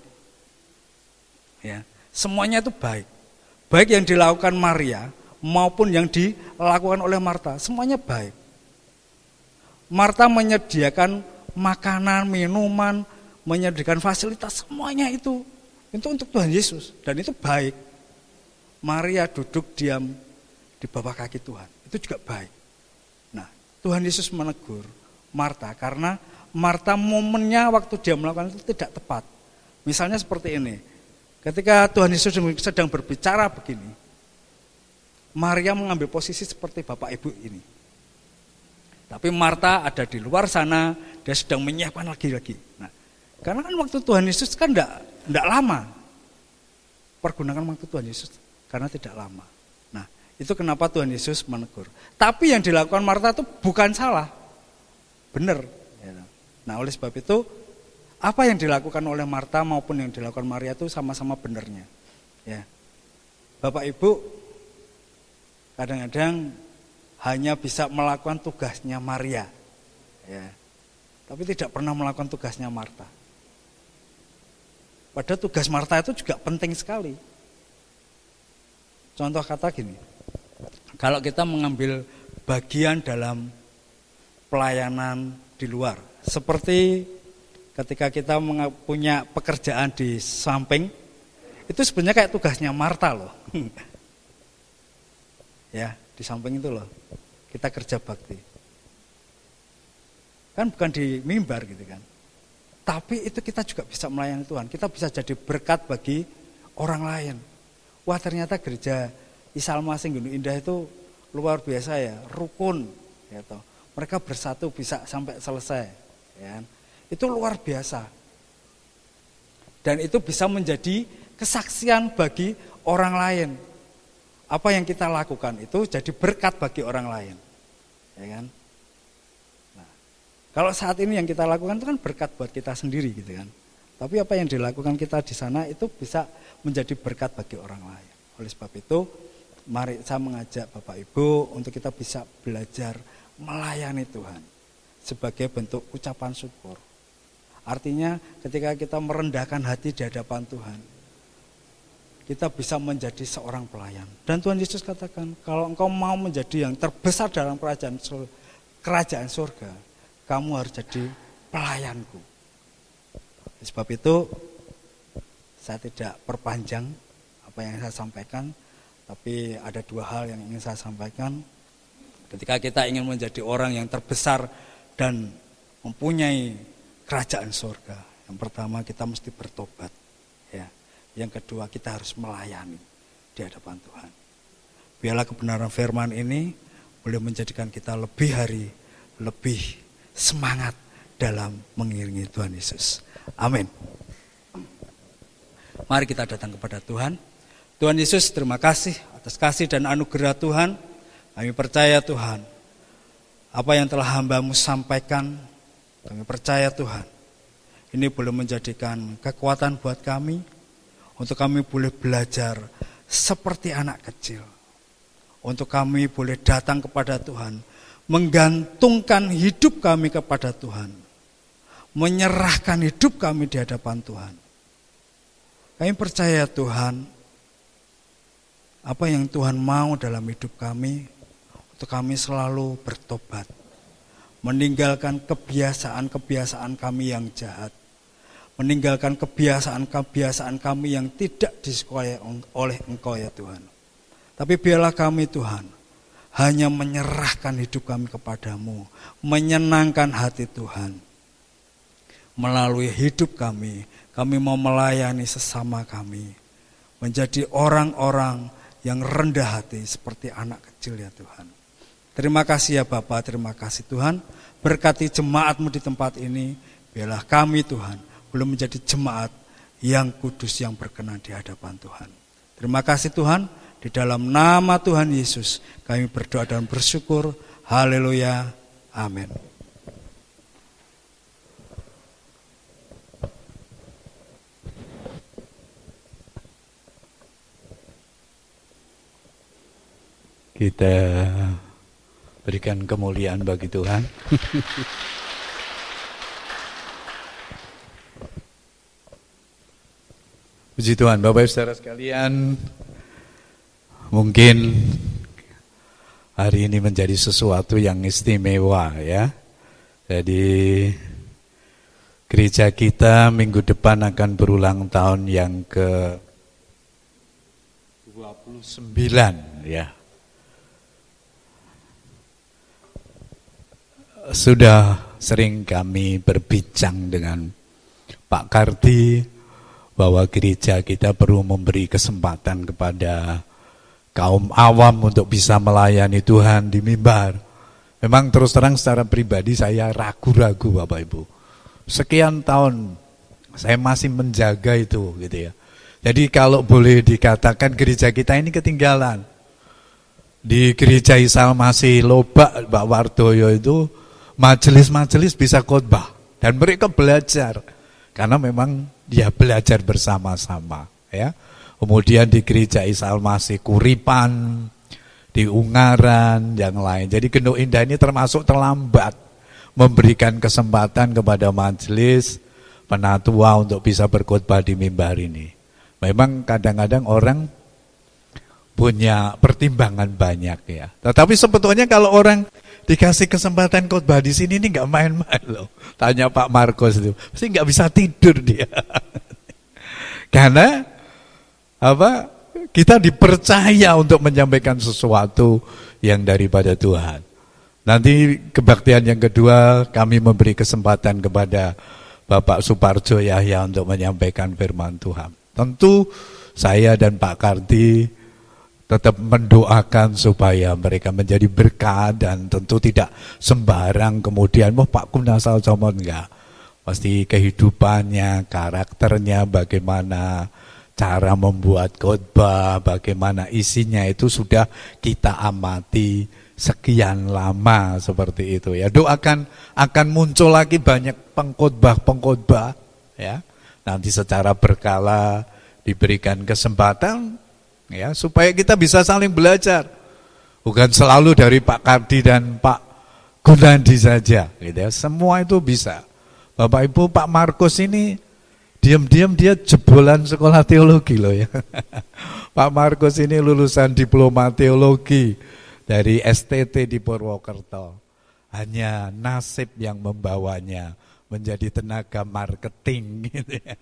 Ya, semuanya itu baik. Baik yang dilakukan Maria maupun yang dilakukan oleh Marta, semuanya baik. Marta menyediakan makanan, minuman, menyediakan fasilitas semuanya itu itu untuk Tuhan Yesus dan itu baik. Maria duduk diam di bawah kaki Tuhan. Itu juga baik. Nah, Tuhan Yesus menegur Marta karena Marta momennya waktu dia melakukan itu tidak tepat. Misalnya seperti ini. Ketika Tuhan Yesus sedang berbicara begini, Maria mengambil posisi seperti Bapak Ibu ini. Tapi Marta ada di luar sana, dia sedang menyiapkan lagi-lagi. Nah, karena kan waktu Tuhan Yesus kan tidak tidak lama. Pergunakan waktu Tuhan Yesus karena tidak lama. Nah, itu kenapa Tuhan Yesus menegur. Tapi yang dilakukan Marta itu bukan salah. Benar. Nah, oleh sebab itu apa yang dilakukan oleh Marta maupun yang dilakukan Maria itu sama-sama benernya. Ya. Bapak Ibu kadang-kadang hanya bisa melakukan tugasnya Maria. Ya. Tapi tidak pernah melakukan tugasnya Marta. Padahal tugas Marta itu juga penting sekali. Contoh kata gini, kalau kita mengambil bagian dalam pelayanan di luar, seperti ketika kita punya pekerjaan di samping, itu sebenarnya kayak tugasnya Marta loh. <laughs> ya, di samping itu loh. Kita kerja bakti. Kan bukan di mimbar gitu kan. Tapi itu kita juga bisa melayani Tuhan. Kita bisa jadi berkat bagi orang lain. Wah ternyata gereja Isalma Gunung Indah itu luar biasa ya, rukun. Gitu. Mereka bersatu bisa sampai selesai. Ya. Itu luar biasa. Dan itu bisa menjadi kesaksian bagi orang lain. Apa yang kita lakukan itu jadi berkat bagi orang lain. Ya kan? Nah, kalau saat ini yang kita lakukan itu kan berkat buat kita sendiri gitu kan. Tapi apa yang dilakukan kita di sana itu bisa menjadi berkat bagi orang lain. Oleh sebab itu, mari saya mengajak Bapak Ibu untuk kita bisa belajar melayani Tuhan sebagai bentuk ucapan syukur. Artinya ketika kita merendahkan hati di hadapan Tuhan, kita bisa menjadi seorang pelayan. Dan Tuhan Yesus katakan, kalau engkau mau menjadi yang terbesar dalam kerajaan kerajaan surga, kamu harus jadi pelayanku. Sebab itu saya tidak perpanjang apa yang saya sampaikan, tapi ada dua hal yang ingin saya sampaikan. Ketika kita ingin menjadi orang yang terbesar dan mempunyai kerajaan surga. Yang pertama kita mesti bertobat. Ya. Yang kedua kita harus melayani di hadapan Tuhan. Biarlah kebenaran firman ini boleh menjadikan kita lebih hari, lebih semangat dalam mengiringi Tuhan Yesus. Amin. Mari kita datang kepada Tuhan. Tuhan Yesus terima kasih atas kasih dan anugerah Tuhan. Kami percaya Tuhan, apa yang telah hambamu sampaikan, kami percaya Tuhan, ini boleh menjadikan kekuatan buat kami untuk kami boleh belajar seperti anak kecil. Untuk kami boleh datang kepada Tuhan, menggantungkan hidup kami kepada Tuhan, menyerahkan hidup kami di hadapan Tuhan. Kami percaya Tuhan, apa yang Tuhan mau dalam hidup kami, untuk kami selalu bertobat meninggalkan kebiasaan-kebiasaan kami yang jahat, meninggalkan kebiasaan-kebiasaan kami yang tidak disukai oleh Engkau ya Tuhan. Tapi biarlah kami Tuhan hanya menyerahkan hidup kami kepadamu, menyenangkan hati Tuhan. Melalui hidup kami, kami mau melayani sesama kami, menjadi orang-orang yang rendah hati seperti anak kecil ya Tuhan. Terima kasih ya Bapak, terima kasih Tuhan. Berkati jemaatmu di tempat ini. Biarlah kami Tuhan belum menjadi jemaat yang kudus yang berkenan di hadapan Tuhan. Terima kasih Tuhan. Di dalam nama Tuhan Yesus kami berdoa dan bersyukur. Haleluya. Amin. Kita Berikan kemuliaan bagi Tuhan. <laughs> Puji Tuhan, Bapak Ibu Saudara sekalian, mungkin hari ini menjadi sesuatu yang istimewa ya. Jadi gereja kita minggu depan akan berulang tahun yang ke 29 ya. Sudah sering kami berbincang dengan Pak Kardi bahwa gereja kita perlu memberi kesempatan kepada kaum awam untuk bisa melayani Tuhan di mimbar. Memang terus terang secara pribadi saya ragu-ragu Bapak Ibu. Sekian tahun saya masih menjaga itu gitu ya. Jadi kalau boleh dikatakan gereja kita ini ketinggalan. Di gereja Isal masih Lobak Mbak Wardoyo itu majelis-majelis bisa khotbah dan mereka belajar karena memang dia belajar bersama-sama ya. Kemudian di gereja Isal masih Kuripan, di Ungaran, yang lain. Jadi Genduk Indah ini termasuk terlambat memberikan kesempatan kepada majelis penatua untuk bisa berkhotbah di mimbar ini. Memang kadang-kadang orang punya pertimbangan banyak ya. Tetapi sebetulnya kalau orang dikasih kesempatan khotbah di sini ini nggak main-main loh. Tanya Pak Marcos itu, pasti nggak bisa tidur dia. <laughs> Karena apa? Kita dipercaya untuk menyampaikan sesuatu yang daripada Tuhan. Nanti kebaktian yang kedua kami memberi kesempatan kepada Bapak Suparjo Yahya untuk menyampaikan firman Tuhan. Tentu saya dan Pak Karti tetap mendoakan supaya mereka menjadi berkat dan tentu tidak sembarang kemudian wah Pak Kunasal Somon enggak. Pasti kehidupannya, karakternya, bagaimana cara membuat khotbah, bagaimana isinya itu sudah kita amati sekian lama seperti itu ya. Doakan akan muncul lagi banyak pengkhotbah-pengkhotbah ya nanti secara berkala diberikan kesempatan ya supaya kita bisa saling belajar. Bukan selalu dari Pak Kardi dan Pak Gunandi saja gitu ya. Semua itu bisa. Bapak Ibu Pak Markus ini diam-diam dia jebolan sekolah teologi loh ya. <laughs> Pak Markus ini lulusan diploma teologi dari STT di Purwokerto. Hanya nasib yang membawanya menjadi tenaga marketing <laughs> gitu ya.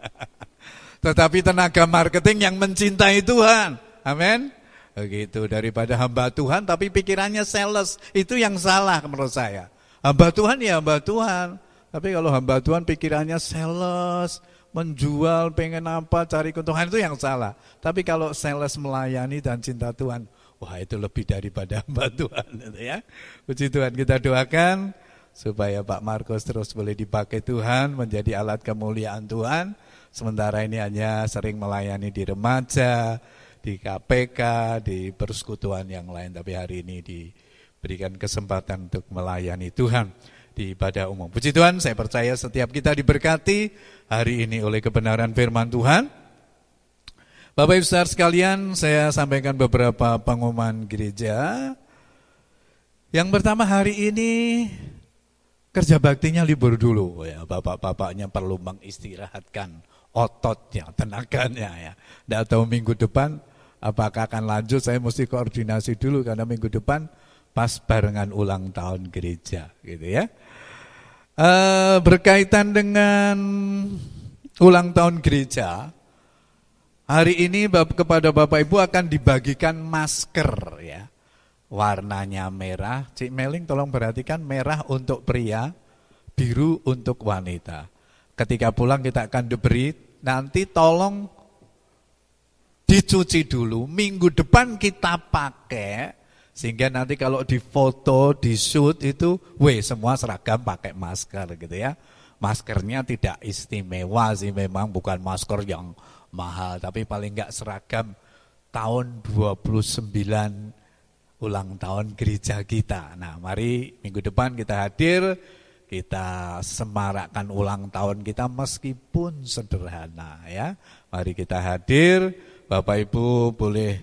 Tetapi tenaga marketing yang mencintai Tuhan. Amin. Begitu daripada hamba Tuhan tapi pikirannya sales, itu yang salah menurut saya. Hamba Tuhan ya hamba Tuhan. Tapi kalau hamba Tuhan pikirannya sales, menjual, pengen apa, cari keuntungan itu yang salah. Tapi kalau sales melayani dan cinta Tuhan, wah itu lebih daripada hamba Tuhan. Gitu ya. Puji Tuhan kita doakan supaya Pak Markus terus boleh dipakai Tuhan menjadi alat kemuliaan Tuhan. Sementara ini hanya sering melayani di remaja, di KPK, di persekutuan yang lain. Tapi hari ini diberikan kesempatan untuk melayani Tuhan di ibadah umum. Puji Tuhan, saya percaya setiap kita diberkati hari ini oleh kebenaran firman Tuhan. Bapak Ibu Saudara sekalian, saya sampaikan beberapa pengumuman gereja. Yang pertama hari ini kerja baktinya libur dulu ya bapak-bapaknya perlu mengistirahatkan ototnya tenaganya ya tidak tahu minggu depan apakah akan lanjut saya mesti koordinasi dulu karena minggu depan pas barengan ulang tahun gereja gitu ya e, berkaitan dengan ulang tahun gereja hari ini kepada bapak ibu akan dibagikan masker ya warnanya merah. Cik Meling tolong perhatikan merah untuk pria, biru untuk wanita. Ketika pulang kita akan diberi, nanti tolong dicuci dulu. Minggu depan kita pakai, sehingga nanti kalau di foto, di shoot itu, weh semua seragam pakai masker gitu ya. Maskernya tidak istimewa sih memang bukan masker yang mahal, tapi paling enggak seragam tahun 29 ulang tahun gereja kita. Nah, mari minggu depan kita hadir, kita semarakkan ulang tahun kita meskipun sederhana ya. Mari kita hadir, Bapak Ibu boleh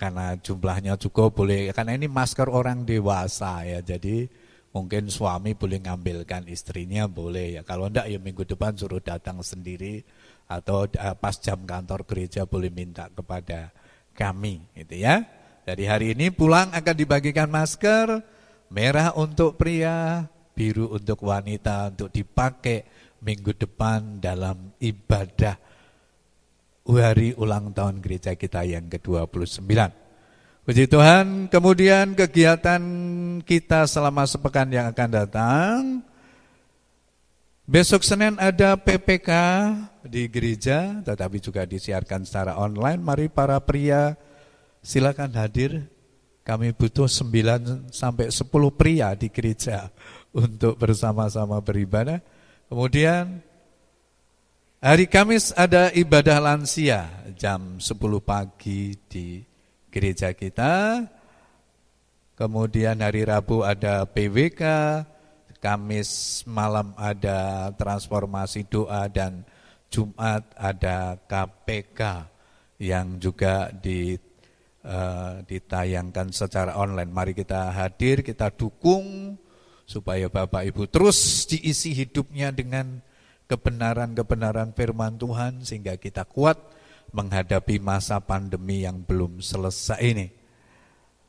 karena jumlahnya cukup boleh karena ini masker orang dewasa ya. Jadi mungkin suami boleh ngambilkan istrinya boleh ya. Kalau enggak ya minggu depan suruh datang sendiri atau eh, pas jam kantor gereja boleh minta kepada kami gitu ya. Dari hari ini pulang akan dibagikan masker merah untuk pria, biru untuk wanita untuk dipakai minggu depan dalam ibadah hari ulang tahun gereja kita yang ke-29. Puji Tuhan, kemudian kegiatan kita selama sepekan yang akan datang. Besok Senin ada PPK di gereja, tetapi juga disiarkan secara online. Mari para pria silakan hadir. Kami butuh 9 sampai 10 pria di gereja <laughs> untuk bersama-sama beribadah. Kemudian hari Kamis ada ibadah lansia jam 10 pagi di gereja kita. Kemudian hari Rabu ada PWK, Kamis malam ada transformasi doa dan Jumat ada KPK yang juga di, uh, ditayangkan secara online. Mari kita hadir, kita dukung supaya Bapak Ibu terus diisi hidupnya dengan kebenaran-kebenaran firman Tuhan sehingga kita kuat menghadapi masa pandemi yang belum selesai ini.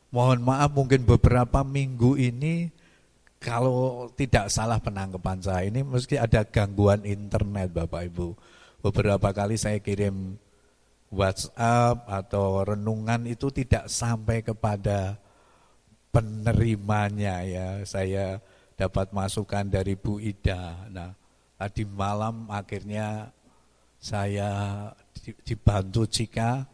Mohon maaf mungkin beberapa minggu ini kalau tidak salah penangkapan saya ini mesti ada gangguan internet Bapak Ibu. Beberapa kali saya kirim WhatsApp atau renungan itu tidak sampai kepada penerimanya ya. Saya dapat masukan dari Bu Ida. Nah, tadi malam akhirnya saya dibantu jika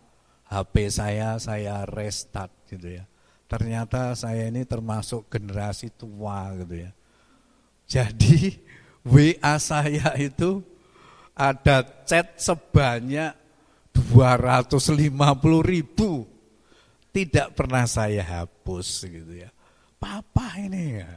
HP saya saya restart gitu ya. Ternyata saya ini termasuk generasi tua gitu ya. Jadi <laughs> WA saya itu ada chat sebanyak 250 ribu. Tidak pernah saya hapus gitu ya. Papa ini ya.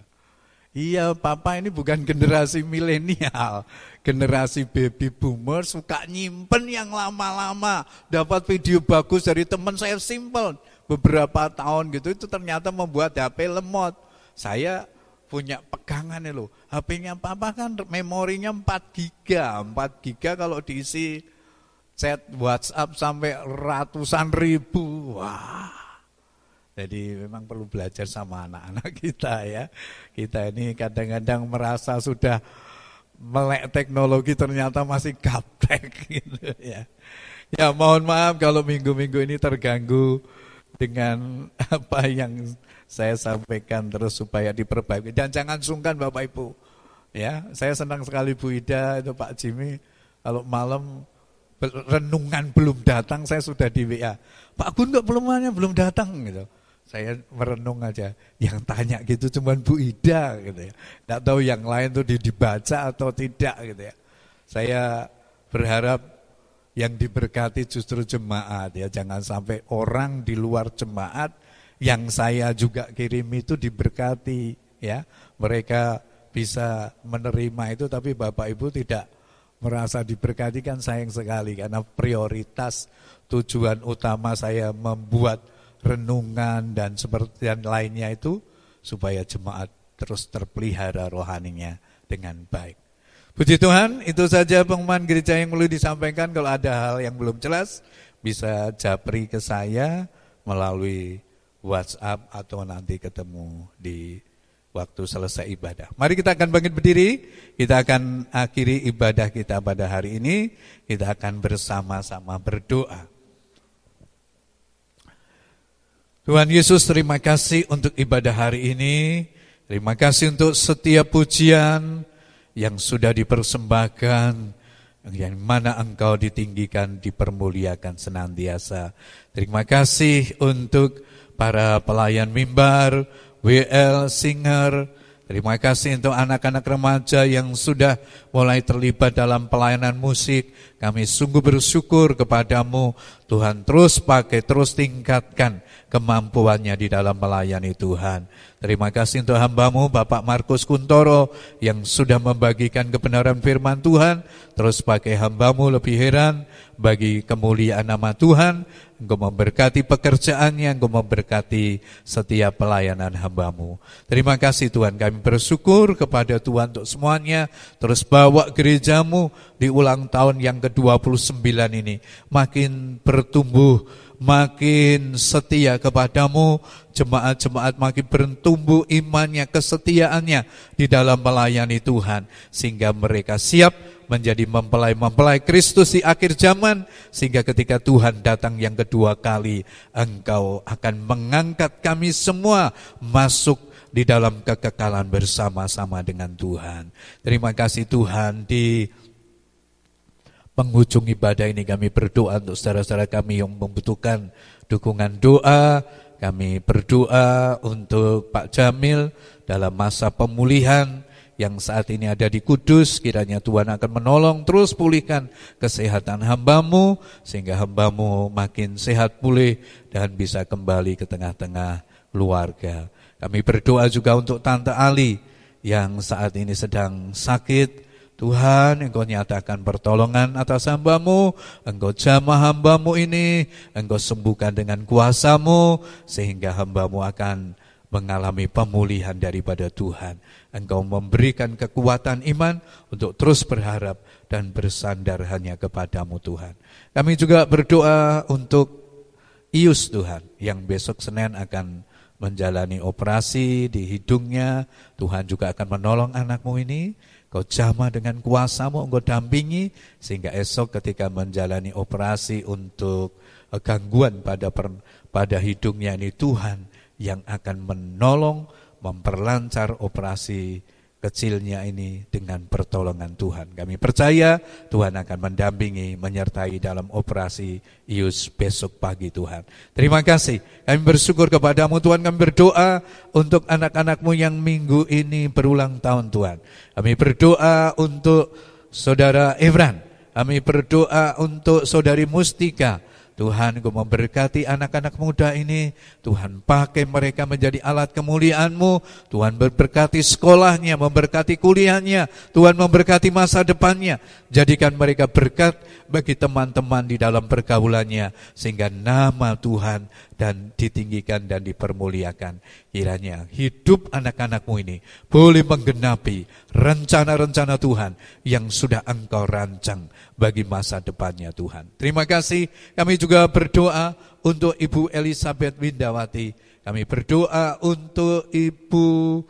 Iya, papa ini bukan generasi milenial, generasi baby boomer suka nyimpen yang lama-lama. Dapat video bagus dari teman saya simple beberapa tahun gitu itu ternyata membuat HP lemot. Saya punya pegangan ya loh. HP-nya papa kan memorinya 4 giga, 4 giga kalau diisi chat WhatsApp sampai ratusan ribu. Wah jadi memang perlu belajar sama anak-anak <laughs> kita ya. Kita ini kadang-kadang merasa sudah melek teknologi ternyata masih gaptek <laughs> gitu ya. Ya mohon maaf kalau minggu-minggu ini terganggu dengan <laughs> apa yang saya sampaikan terus supaya diperbaiki dan jangan sungkan Bapak Ibu. Ya, saya senang sekali Bu Ida itu Pak Jimmy kalau malam renungan belum datang saya sudah di WA. Pak Gun kok belum belum datang gitu saya merenung aja. Yang tanya gitu cuman Bu Ida gitu ya. Nggak tahu yang lain tuh dibaca atau tidak gitu ya. Saya berharap yang diberkati justru jemaat ya. Jangan sampai orang di luar jemaat yang saya juga kirim itu diberkati ya. Mereka bisa menerima itu tapi Bapak Ibu tidak merasa diberkati kan sayang sekali karena prioritas tujuan utama saya membuat renungan dan seperti yang lainnya itu supaya jemaat terus terpelihara rohaninya dengan baik. Puji Tuhan, itu saja pengumuman gereja yang perlu disampaikan. Kalau ada hal yang belum jelas, bisa japri ke saya melalui WhatsApp atau nanti ketemu di waktu selesai ibadah. Mari kita akan bangkit berdiri, kita akan akhiri ibadah kita pada hari ini, kita akan bersama-sama berdoa. Tuhan Yesus terima kasih untuk ibadah hari ini. Terima kasih untuk setiap pujian yang sudah dipersembahkan. Yang mana engkau ditinggikan, dipermuliakan senantiasa. Terima kasih untuk para pelayan mimbar, WL, singer, Terima kasih untuk anak-anak remaja yang sudah mulai terlibat dalam pelayanan musik. Kami sungguh bersyukur kepadamu. Tuhan terus pakai, terus tingkatkan kemampuannya di dalam melayani Tuhan. Terima kasih untuk hambamu Bapak Markus Kuntoro yang sudah membagikan kebenaran firman Tuhan. Terus pakai hambamu lebih heran bagi kemuliaan nama Tuhan. Engkau memberkati pekerjaannya, Engkau memberkati setiap pelayanan hambamu. Terima kasih Tuhan, kami bersyukur kepada Tuhan untuk semuanya. Terus bawa gerejamu di ulang tahun yang ke-29 ini. Makin bertumbuh makin setia kepadamu, jemaat-jemaat makin bertumbuh imannya, kesetiaannya di dalam melayani Tuhan, sehingga mereka siap menjadi mempelai-mempelai Kristus di akhir zaman sehingga ketika Tuhan datang yang kedua kali engkau akan mengangkat kami semua masuk di dalam kekekalan bersama-sama dengan Tuhan. Terima kasih Tuhan di penghujung ibadah ini kami berdoa untuk saudara-saudara kami yang membutuhkan dukungan doa. Kami berdoa untuk Pak Jamil dalam masa pemulihan yang saat ini ada di Kudus. Kiranya Tuhan akan menolong terus pulihkan kesehatan hambamu sehingga hambamu makin sehat pulih dan bisa kembali ke tengah-tengah keluarga. Kami berdoa juga untuk Tante Ali yang saat ini sedang sakit Tuhan, Engkau nyatakan pertolongan atas hambamu, Engkau jamah hambamu ini, Engkau sembuhkan dengan kuasamu, sehingga hambamu akan mengalami pemulihan daripada Tuhan. Engkau memberikan kekuatan iman untuk terus berharap dan bersandar hanya kepadamu Tuhan. Kami juga berdoa untuk Ius Tuhan, yang besok Senin akan menjalani operasi di hidungnya. Tuhan juga akan menolong anakmu ini Kau jamah dengan kuasamu, engkau dampingi, sehingga esok ketika menjalani operasi untuk eh, gangguan pada per, pada hidungnya ini Tuhan yang akan menolong, memperlancar operasi kecilnya ini dengan pertolongan Tuhan. Kami percaya Tuhan akan mendampingi, menyertai dalam operasi Ius besok pagi Tuhan. Terima kasih. Kami bersyukur kepadamu Tuhan. Kami berdoa untuk anak-anakmu yang minggu ini berulang tahun Tuhan. Kami berdoa untuk saudara Evran. Kami berdoa untuk saudari Mustika. Tuhan Engkau memberkati anak-anak muda ini. Tuhan pakai mereka menjadi alat kemuliaan-Mu. Tuhan memberkati sekolahnya, memberkati kuliahnya. Tuhan memberkati masa depannya. Jadikan mereka berkat bagi teman-teman di dalam pergaulannya. Sehingga nama Tuhan dan ditinggikan dan dipermuliakan Kiranya hidup anak-anakmu ini boleh menggenapi rencana-rencana Tuhan Yang sudah engkau rancang bagi masa depannya Tuhan. Terima kasih. Kami juga berdoa untuk Ibu Elizabeth Windawati. Kami berdoa untuk Ibu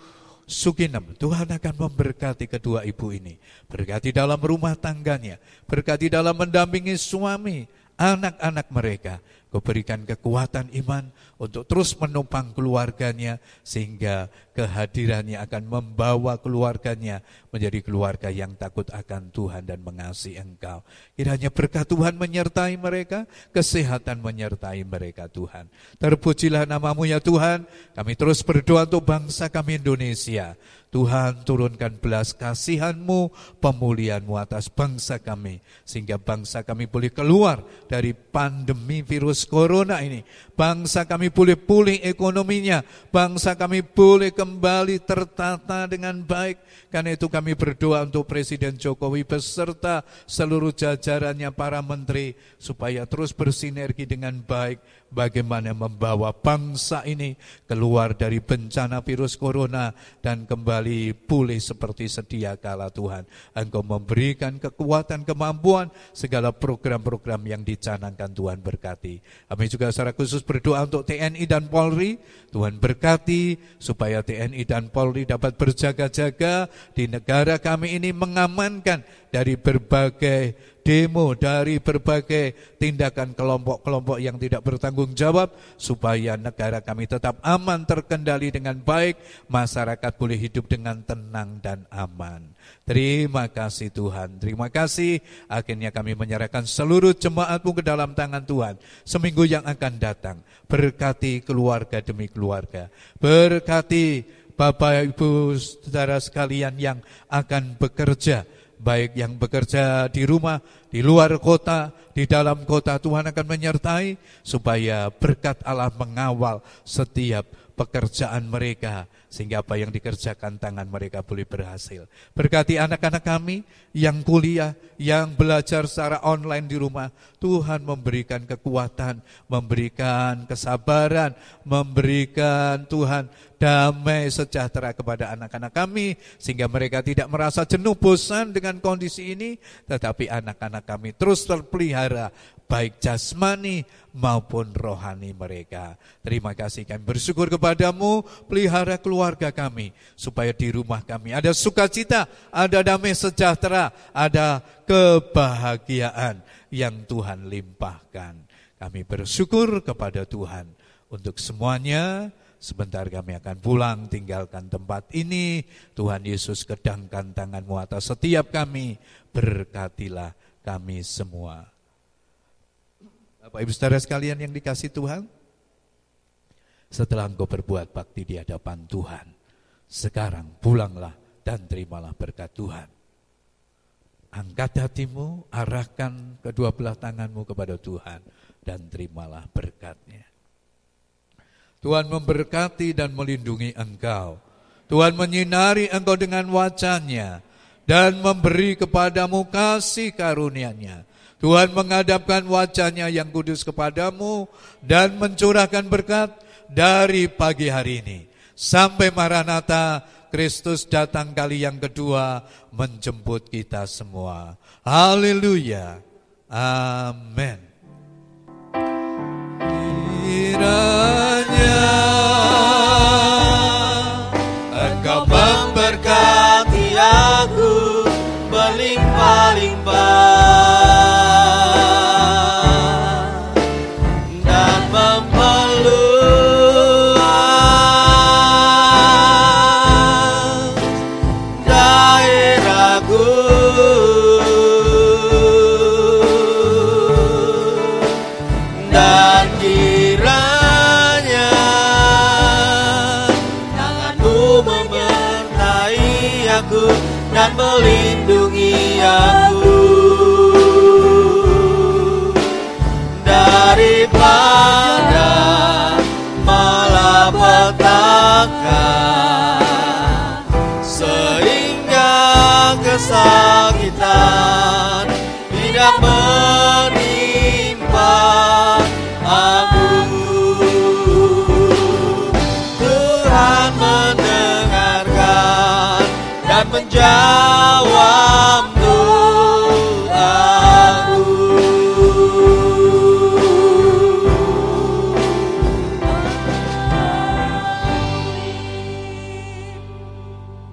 Sukinem. Tuhan akan memberkati kedua ibu ini. Berkati dalam rumah tangganya. Berkati dalam mendampingi suami, anak-anak mereka. Kau berikan kekuatan iman untuk terus menopang keluarganya sehingga kehadirannya akan membawa keluarganya menjadi keluarga yang takut akan Tuhan dan mengasihi Engkau. Kiranya berkat Tuhan menyertai mereka, kesehatan menyertai mereka Tuhan. Terpujilah namamu ya Tuhan. Kami terus berdoa untuk bangsa kami Indonesia. Tuhan turunkan belas kasihanmu, pemulihanmu atas bangsa kami. Sehingga bangsa kami boleh keluar dari pandemi virus corona ini. Bangsa kami boleh pulih ekonominya. Bangsa kami boleh kembali tertata dengan baik. Karena itu kami berdoa untuk Presiden Jokowi beserta seluruh jajarannya para menteri. Supaya terus bersinergi dengan baik bagaimana membawa bangsa ini keluar dari bencana virus corona dan kembali pulih seperti sedia kala Tuhan. Engkau memberikan kekuatan, kemampuan, segala program-program yang dicanangkan Tuhan berkati. Kami juga secara khusus berdoa untuk TNI dan Polri. Tuhan berkati supaya TNI dan Polri dapat berjaga-jaga di negara kami ini mengamankan dari berbagai demo dari berbagai tindakan kelompok-kelompok yang tidak bertanggung jawab supaya negara kami tetap aman terkendali dengan baik, masyarakat boleh hidup dengan tenang dan aman. Terima kasih Tuhan, terima kasih akhirnya kami menyerahkan seluruh jemaatmu ke dalam tangan Tuhan seminggu yang akan datang. Berkati keluarga demi keluarga, berkati Bapak Ibu saudara sekalian yang akan bekerja baik yang bekerja di rumah, di luar kota, di dalam kota Tuhan akan menyertai supaya berkat Allah mengawal setiap pekerjaan mereka sehingga apa yang dikerjakan tangan mereka boleh berhasil. Berkati anak-anak kami yang kuliah, yang belajar secara online di rumah, Tuhan memberikan kekuatan, memberikan kesabaran, memberikan Tuhan damai sejahtera kepada anak-anak kami sehingga mereka tidak merasa jenuh bosan dengan kondisi ini, tetapi anak-anak kami terus terpelihara baik jasmani maupun rohani mereka. Terima kasih kami bersyukur kepadamu, pelihara keluarga kami, supaya di rumah kami ada sukacita, ada damai sejahtera, ada kebahagiaan yang Tuhan limpahkan. Kami bersyukur kepada Tuhan untuk semuanya. Sebentar kami akan pulang tinggalkan tempat ini. Tuhan Yesus kedangkan tanganmu atas setiap kami. Berkatilah kami semua. Bapak Ibu Saudara sekalian yang dikasih Tuhan. Setelah engkau berbuat bakti di hadapan Tuhan. Sekarang pulanglah dan terimalah berkat Tuhan. Angkat hatimu, arahkan kedua belah tanganmu kepada Tuhan. Dan terimalah berkatnya. Tuhan memberkati dan melindungi engkau. Tuhan menyinari engkau dengan wajahnya dan memberi kepadamu kasih karunia-Nya. Tuhan menghadapkan wajahnya yang kudus kepadamu dan mencurahkan berkat dari pagi hari ini. Sampai Maranatha, Kristus datang kali yang kedua menjemput kita semua. Haleluya. Amin.